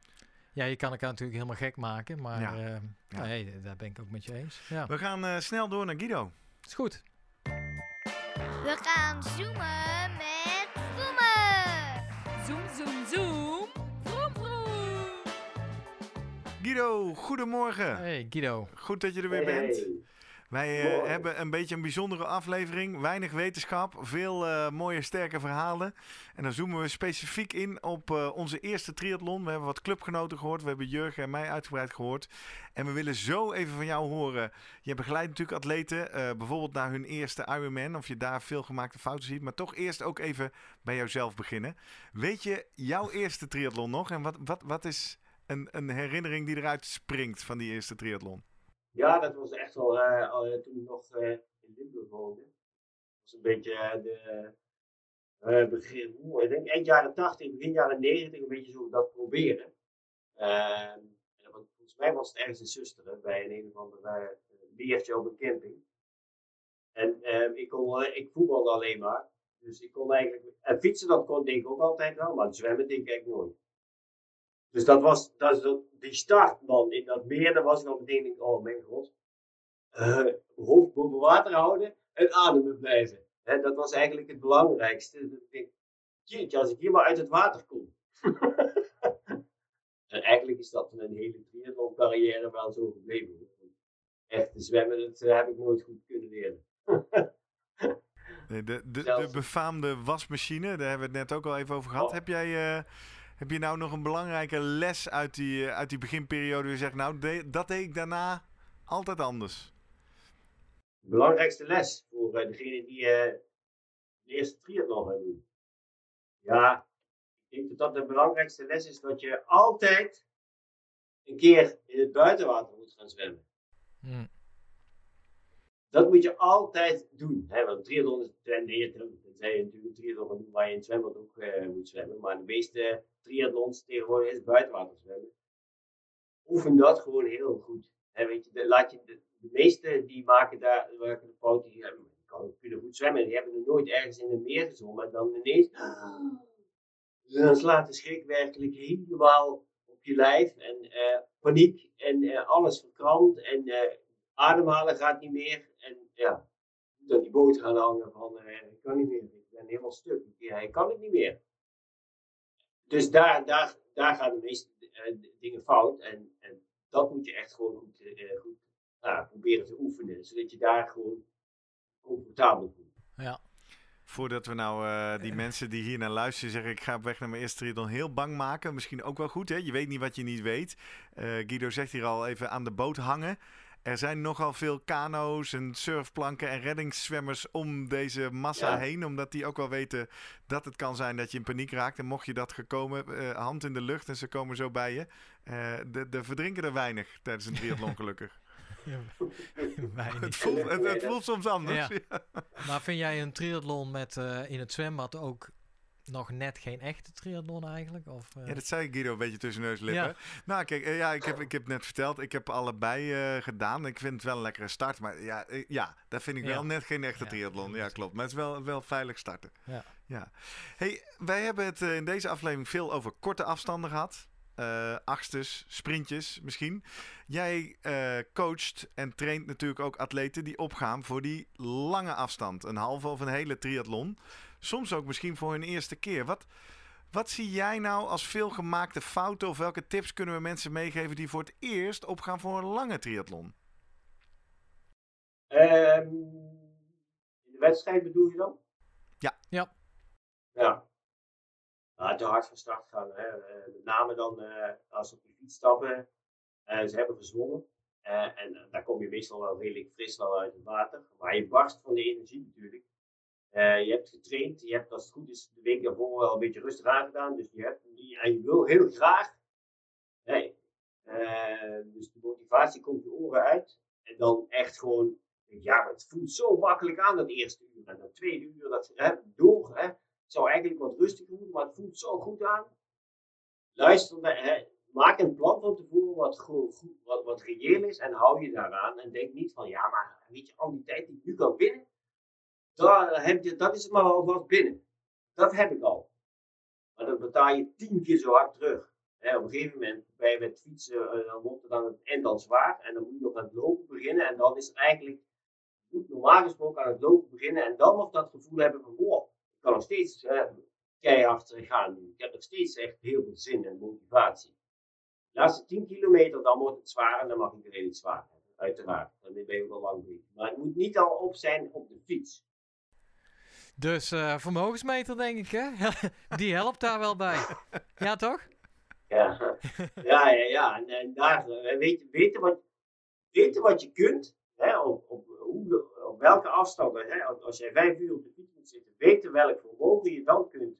Ja, je kan elkaar natuurlijk helemaal gek maken, maar Ja. eh, Ja. nou, hey, daar ben ik ook met je eens. Ja, We gaan eh, snel door naar Guido. is goed. We gaan zoomen met zoomen. Zoom, zoom, zoom. Vroom, vroom. Guido, goedemorgen. Hey Guido. Goed dat je er weer bent. Wij eh, hebben een beetje een bijzondere aflevering. Weinig wetenschap, veel eh, mooie sterke verhalen. En dan zoomen we specifiek in op eh, onze eerste triathlon. We hebben wat clubgenoten gehoord. We hebben Jurgen en mij uitgebreid gehoord. En we willen zo even van jou horen. Je begeleidt natuurlijk atleten, bijvoorbeeld naar hun eerste Ironman. Of je daar veel gemaakte fouten ziet. Maar toch eerst ook even bij jouzelf beginnen. Weet je jouw eerste triathlon nog? En wat, wat, wat is een, een herinnering die eruit springt van die eerste triathlon? Ja, dat was echt wel eh, al, eh, toen ik nog eh, in Limburg woonde. Dat was een beetje de begin, ik denk eind jaren 80, begin jaren 90, een beetje zo dat proberen. Ehm, was- volgens mij was het ergens in Susteren, bij een, een of ander eh, leertje op een camping. En ehm, ik, kon, ik voetbalde alleen maar. Dus ik kon eigenlijk, en fietsen dat kon denk ik ook altijd wel, maar zwemmen denk ik nooit. Dus dat was, dat is die start man in dat meer, dan was ik al meteen, denk, oh mijn god. Eh, hoofd boven water houden en ademen blijven. Dat was eigenlijk het belangrijkste. Ik denk, jeetje, als ik hier maar uit het water kom. [laughs] en eigenlijk is dat een hele triathlon carrière wel zo gebleven. Echt, zwemmen, dat eh, heb ik nooit goed kunnen leren. Nee, de, de, befaamde wasmachine, daar hebben we het net ook al even over gehad. Oh. Heb jij eh, heb je nou nog een belangrijke les uit die, eh, uit die beginperiode? je zegt, nou, de- dat deed ik daarna altijd anders. De belangrijkste les voor eh, degene die eh, de eerste triathlon gaat doen. Ja, ik denk dat dat de belangrijkste les is dat je altijd een keer in het buitenwater moet gaan zwemmen. Hm. Dat moet je altijd doen. Hè? Want triathlon is ten eerste, tenzij je natuurlijk een triathlon gaat doen waar je in het zwembad ook moet zwemmen. Maar de meeste triathlons tegenwoordig is buitenwater zwemmen. Oefen dat gewoon heel goed. Weet je, de, laat je, de, de meeste die maken daar maken de fout, die, hebben- kunnen goed zwemmen. Die hebben nog nooit ergens in een meer gezwommen. En dan ineens, [gasps] dan slaat de schrik werkelijk helemaal op je lijf. En eh, paniek en eh, alles verkrampt. En eh, ademhalen gaat niet meer. En ja, aan die boot gaan hangen van ik kan niet meer. Ik ben helemaal stuk. Ja, ik kan het niet meer. Dus daar, daar, daar gaan de meeste eh, dingen fout. En, en dat moet je echt gewoon goed, eh, goed proberen te oefenen. Zodat je daar gewoon comfortabel voelt. Ja. Voordat we nou eh, die mensen die hier naar luisteren zeggen... ik ga op weg naar mijn eerste triathlon heel bang maken. Misschien ook wel goed, hè? Je weet niet wat je niet weet. Eh, Guido zegt hier al even aan de boot hangen. Er zijn nogal veel kano's en surfplanken en reddingszwemmers om deze massa Ja. heen. Omdat die ook wel weten dat het kan zijn dat je in paniek raakt. En mocht je dat gekomen, eh, hand in de lucht en ze komen zo bij je. Eh, de, de verdrinken er weinig tijdens een triathlon [laughs] gelukkig. [laughs] Het, voelt, het, het voelt soms anders. Ja. Maar vind jij een triathlon met eh, in het zwembad ook nog net geen echte triathlon eigenlijk? Of, eh, Ja, dat zei Guido een beetje tussen neus en lippen. Ja. Nou, kijk, eh, ja, ik heb, ik heb net verteld, ik heb allebei eh, gedaan. Ik vind het wel een lekkere start, maar ja, ja dat vind ik Ja. wel net geen echte triathlon. Ja, klopt. Maar het is wel, wel veilig starten. Ja. ja. Hey, wij hebben het in deze aflevering veel over korte afstanden gehad. Eh achtstes, sprintjes misschien. Jij coacht en traint natuurlijk ook atleten die opgaan voor die lange afstand. Een halve of een hele triathlon. Soms ook misschien voor hun eerste keer. Wat, wat zie jij nou als veelgemaakte fouten of welke tips kunnen we mensen meegeven die voor het eerst opgaan voor een lange triathlon? Ehm, in de wedstrijd bedoel je dan? Ja. Ja. Ja. Nou, te hard van start gaan. Hè. Eh, met name dan eh, als ze op je fiets stappen. eh, ze hebben gezwommen. Eh, en daar kom je meestal wel redelijk fris wel uit het water. Maar je barst van de energie natuurlijk. Eh, je hebt getraind. Je hebt als het goed is de week daarvoor wel een beetje rustig aangedaan. Dus je, hebt, en je wil heel graag. Nee. Eh, dus de motivatie komt je oren uit. En dan echt gewoon ja, het voelt zo makkelijk aan dat eerste uur. En dat tweede uur, dat hè, door. Hè, het zou eigenlijk wat rustiger moeten, maar het voelt zo goed aan. Luister naar, hè, maak een plan van tevoren wat, goed, wat, wat reëel is en hou je daaraan. En denk niet van, ja, maar weet je, al die tijd die ik nu kan winnen, daar heb je, dat is maar al wat binnen. Dat heb ik al. Maar dan betaal je tien keer zo hard terug. He, op een gegeven moment bij het fietsen, uh, dan wordt het dan het eind zwaar. En dan moet je nog aan het lopen beginnen. En dan is het eigenlijk, je normaal gesproken aan het lopen beginnen. En dan nog dat gevoel hebben van, wow, ik kan nog steeds uh, keihard gaan nu. Ik heb nog steeds echt heel veel zin en motivatie. De laatste 10 kilometer, dan wordt het zwaar en dan mag ik redelijk zwaar hebben. Uiteraard, dan ben je wel lang bezig. Maar het moet niet al op zijn op de fiets. Dus uh, vermogensmeter, denk ik, hè? [laughs] Die helpt daar wel bij. Ja, toch? Ja, ja, ja. ja. En, en daar weet, weten, wat, weten wat je kunt, hè, op, op, op welke afstand, hè, als jij vijf uur op de fiets moet zitten, weten welk vermogen je dan kunt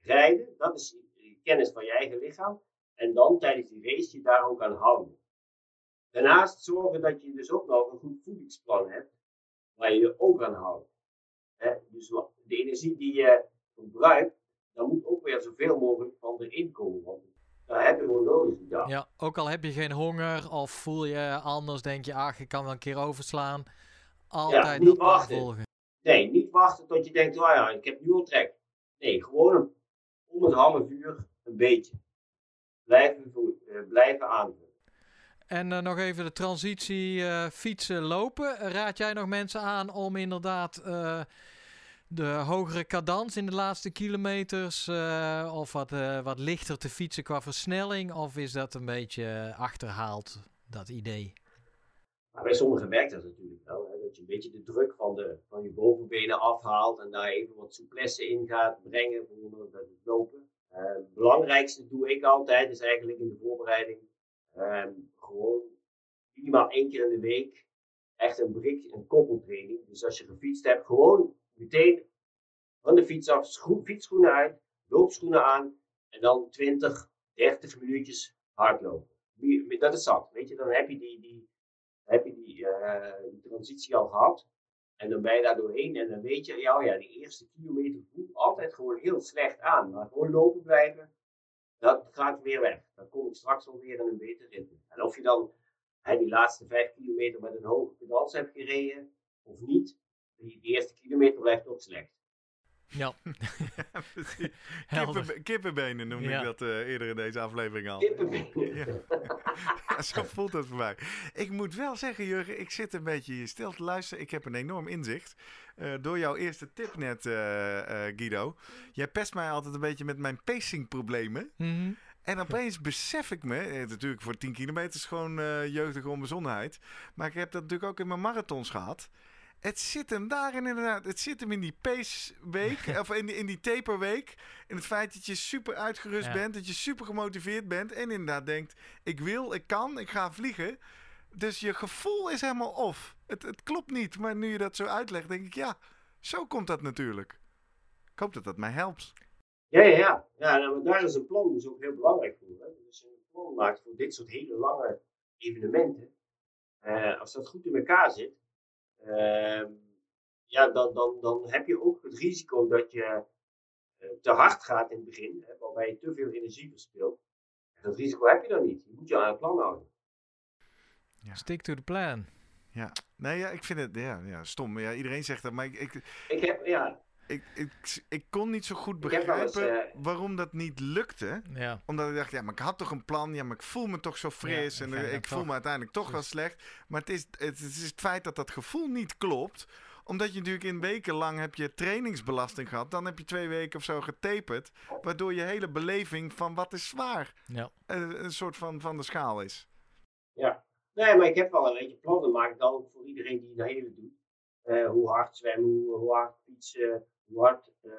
rijden. Dat is kennis van je eigen lichaam. En dan tijdens die race je daar ook aan houden. Daarnaast zorgen dat je dus ook nog een goed voedingsplan hebt, waar je je ook aan houdt. dus de energie die je verbruikt, daar moet ook weer zoveel mogelijk van erin komen. Want heb je gewoon nodig. Ja. ja, ook al heb je geen honger of voel je anders, denk je, ach, ik kan wel een keer overslaan. Altijd ja, niet wachten. volgen. Nee, niet wachten tot je denkt, oh ja, ik heb nu al trek. Nee, gewoon om het half uur een beetje blijven, uh, blijven aanvullen. En uh, nog even de transitie uh, fietsen lopen. Raad jij nog mensen aan om inderdaad de hogere cadans in de laatste kilometers of wat, wat lichter te fietsen qua versnelling? Of is dat een beetje achterhaald, dat idee? Maar bij sommigen werkt dat natuurlijk wel. Hè? Dat je een beetje de druk van, de, van je bovenbenen afhaalt en daar even wat souplesse in gaat brengen voor het lopen. Het belangrijkste doe ik altijd, is eigenlijk in de voorbereiding, uh, gewoon minimaal één keer in de week echt een brik, een koppeltraining. Dus als je gefietst hebt, gewoon meteen van de fiets af, fietsschoenen uit, loopschoenen aan en dan 20, 30 minuutjes hardlopen. Dat is zat, weet je, dan heb je die, die, heb je die, uh, die transitie al gehad. En dan ben je daar doorheen en dan weet je, ja, ja, die eerste kilometer voelt altijd gewoon heel slecht aan. Maar gewoon lopen blijven, dat gaat weer weg. Dan kom ik straks alweer in een beter ritme. En of je dan hè, die laatste vijf kilometer met een hoge pedals hebt gereden of niet, die eerste kilometer blijft ook slecht. Ja, [laughs] Kippen, kippenbenen noemde ik dat uh, eerder in deze aflevering al. Kippenbenen. [laughs] Ja. zo voelt het voor mij. Ik moet wel zeggen, Jurgen, ik zit een beetje stil te luisteren. Ik heb een enorm inzicht. Uh, door jouw eerste tip net, uh, Guido. Jij pest mij altijd een beetje met mijn pacingproblemen. Mm En opeens besef ik me, natuurlijk voor 10 kilometer is gewoon jeugdige onbezonnenheid. Maar ik heb dat natuurlijk ook in mijn marathons gehad. Het zit hem daarin inderdaad. Het zit hem in die pace week, [laughs] of in die, in die taperweek. In het feit dat je super uitgerust bent, dat je super gemotiveerd bent. En inderdaad denkt, ik wil, ik kan, ik ga vliegen. Dus je gevoel is helemaal off. Het, het klopt niet, maar nu je dat zo uitlegt, denk ik, ja, zo komt dat natuurlijk. Ik hoop dat dat mij helpt. Ja, ja, ja. ja nou, daar is een plan dus ook heel belangrijk voor. Hè? Dus als je een plan maakt voor dit soort hele lange evenementen, uh, als dat goed in elkaar zit, Ehm, ja, dan, dan, dan heb je ook het risico dat je eh, te hard gaat in het begin, hè, waarbij je te veel energie verspilt. En dat risico heb je dan niet. Je moet je aan het plan houden. Ja. Stick to the plan. Ja, nee, ja, ik vind het ja, ja, stom. Ja, iedereen zegt dat, maar ik, ik, ik heb, ja, ik, ik, ik kon niet zo goed begrijpen eh, waarom dat niet lukte. Ja. Omdat ik dacht, ja, maar ik had toch een plan. Ja, maar ik voel me toch zo fris. en eh, ik voel me uiteindelijk toch wel slecht. Maar het is, het is het feit dat dat gevoel niet klopt omdat je natuurlijk in weken lang heb je trainingsbelasting gehad. Dan heb je twee weken of zo getaperd. Waardoor je hele beleving van wat is zwaar ja. een, eh, een soort van, van de schaal is. Ja, nee, maar ik heb wel een beetje plannen. Maar ik dan voor iedereen die de hele doet. hoe hard zwemmen, hoe, hoe hard fietsen, hard uh,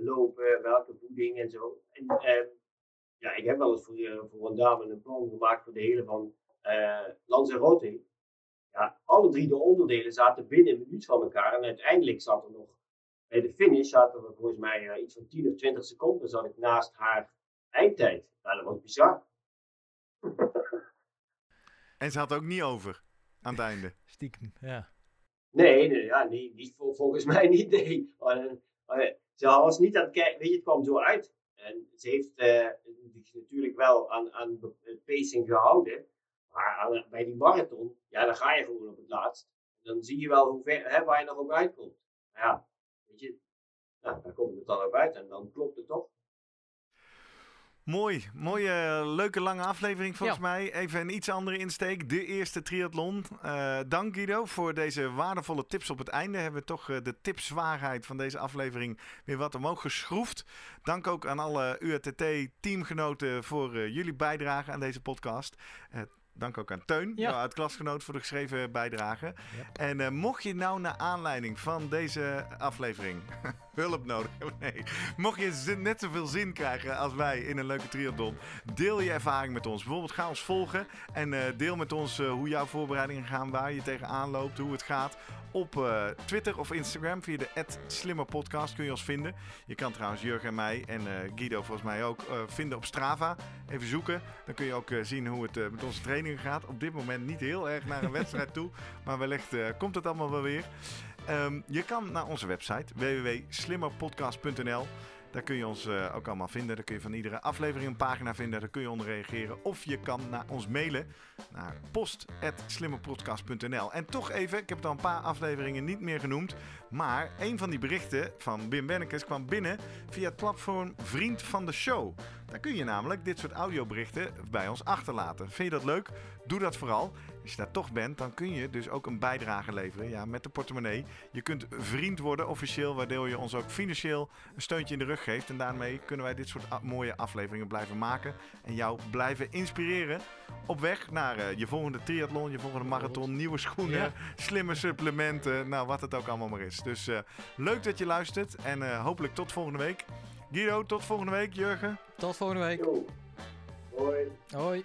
lopen, welke voeding en zo. En, uh, ja, ik heb wel eens voor, uh, voor een dame een plan gemaakt voor de hele van uh, Lanzarote. Ja, alle drie de onderdelen zaten binnen een minuut van elkaar. En uiteindelijk zat er nog, bij de finish zaten er volgens mij iets van 10 of 20 seconden zat ik naast haar eindtijd. Nou, dat was bizar. en ze had ook niet over aan het einde. Stiekem, ja. Nee, nee, ja, nee, niet, volgens mij niet. Nee. Ze was niet aan het kijken, weet je, het kwam zo uit. En ze heeft, zich natuurlijk wel aan, aan het pacing gehouden. Maar bij die marathon, ja, dan ga je gewoon op het laatst. Dan zie je wel hoe ver, hè, waar je nog ook uitkomt. Ja, weet je, nou, daar komt het dan ook uit en dan klopt het toch. Mooi, mooie, leuke lange aflevering volgens mij. Even een iets andere insteek. De eerste triathlon. Uh, dank Guido voor deze waardevolle tips op het einde. Hebben we toch uh, de tipswaarheid van deze aflevering weer wat omhoog geschroefd. Dank ook aan alle UATT-teamgenoten voor uh, jullie bijdrage aan deze podcast. Dank ook aan Teun, ja. jouw klasgenoot voor de geschreven bijdrage. En uh, mocht je nou naar aanleiding van deze aflevering [laughs] hulp nodig hebben, nee. Mocht je net zoveel zin krijgen als wij in een leuke triathlon, deel je ervaring met ons. Bijvoorbeeld ga ons volgen en uh, deel met ons uh, hoe jouw voorbereidingen gaan, waar je tegenaan loopt, hoe het gaat op uh, Twitter of Instagram via de @slimmerpodcast kun je ons vinden. Je kan trouwens Jurgen en mij en uh, Guido volgens mij ook uh, vinden op Strava. Even zoeken, dan kun je ook zien hoe het met onze trainingen gaat. Op dit moment niet heel erg naar een wedstrijd toe, [laughs] maar wellicht komt het allemaal wel weer. Um, je kan naar onze website www.slimmerpodcast.nl. Daar kun je ons uh, ook allemaal vinden. Daar kun je van iedere aflevering een pagina vinden. Daar kun je onder reageren. Of je kan naar ons mailen naar post.slimmerpodcast.nl. En toch even, ik heb het al een paar afleveringen niet meer genoemd. Maar een van die berichten van Wim Bennekes kwam binnen via het platform Vriend van de Show. Daar kun je namelijk dit soort audioberichten bij ons achterlaten. Vind je dat leuk? Doe dat vooral. Als je daar toch bent, dan kun je dus ook een bijdrage leveren ja, met de portemonnee. Je kunt vriend worden officieel, waardoor je ons ook financieel een steuntje in de rug geeft. En daarmee kunnen wij dit soort mooie afleveringen blijven maken. En jou blijven inspireren op weg naar uh, je volgende triathlon, je volgende marathon, nieuwe schoenen, ja. slimme supplementen, nou wat het ook allemaal maar is. Dus uh, leuk dat je luistert en uh, hopelijk tot volgende week. Guido, tot volgende week. Jurgen. Tot volgende week. Yo. Hoi. Hoi.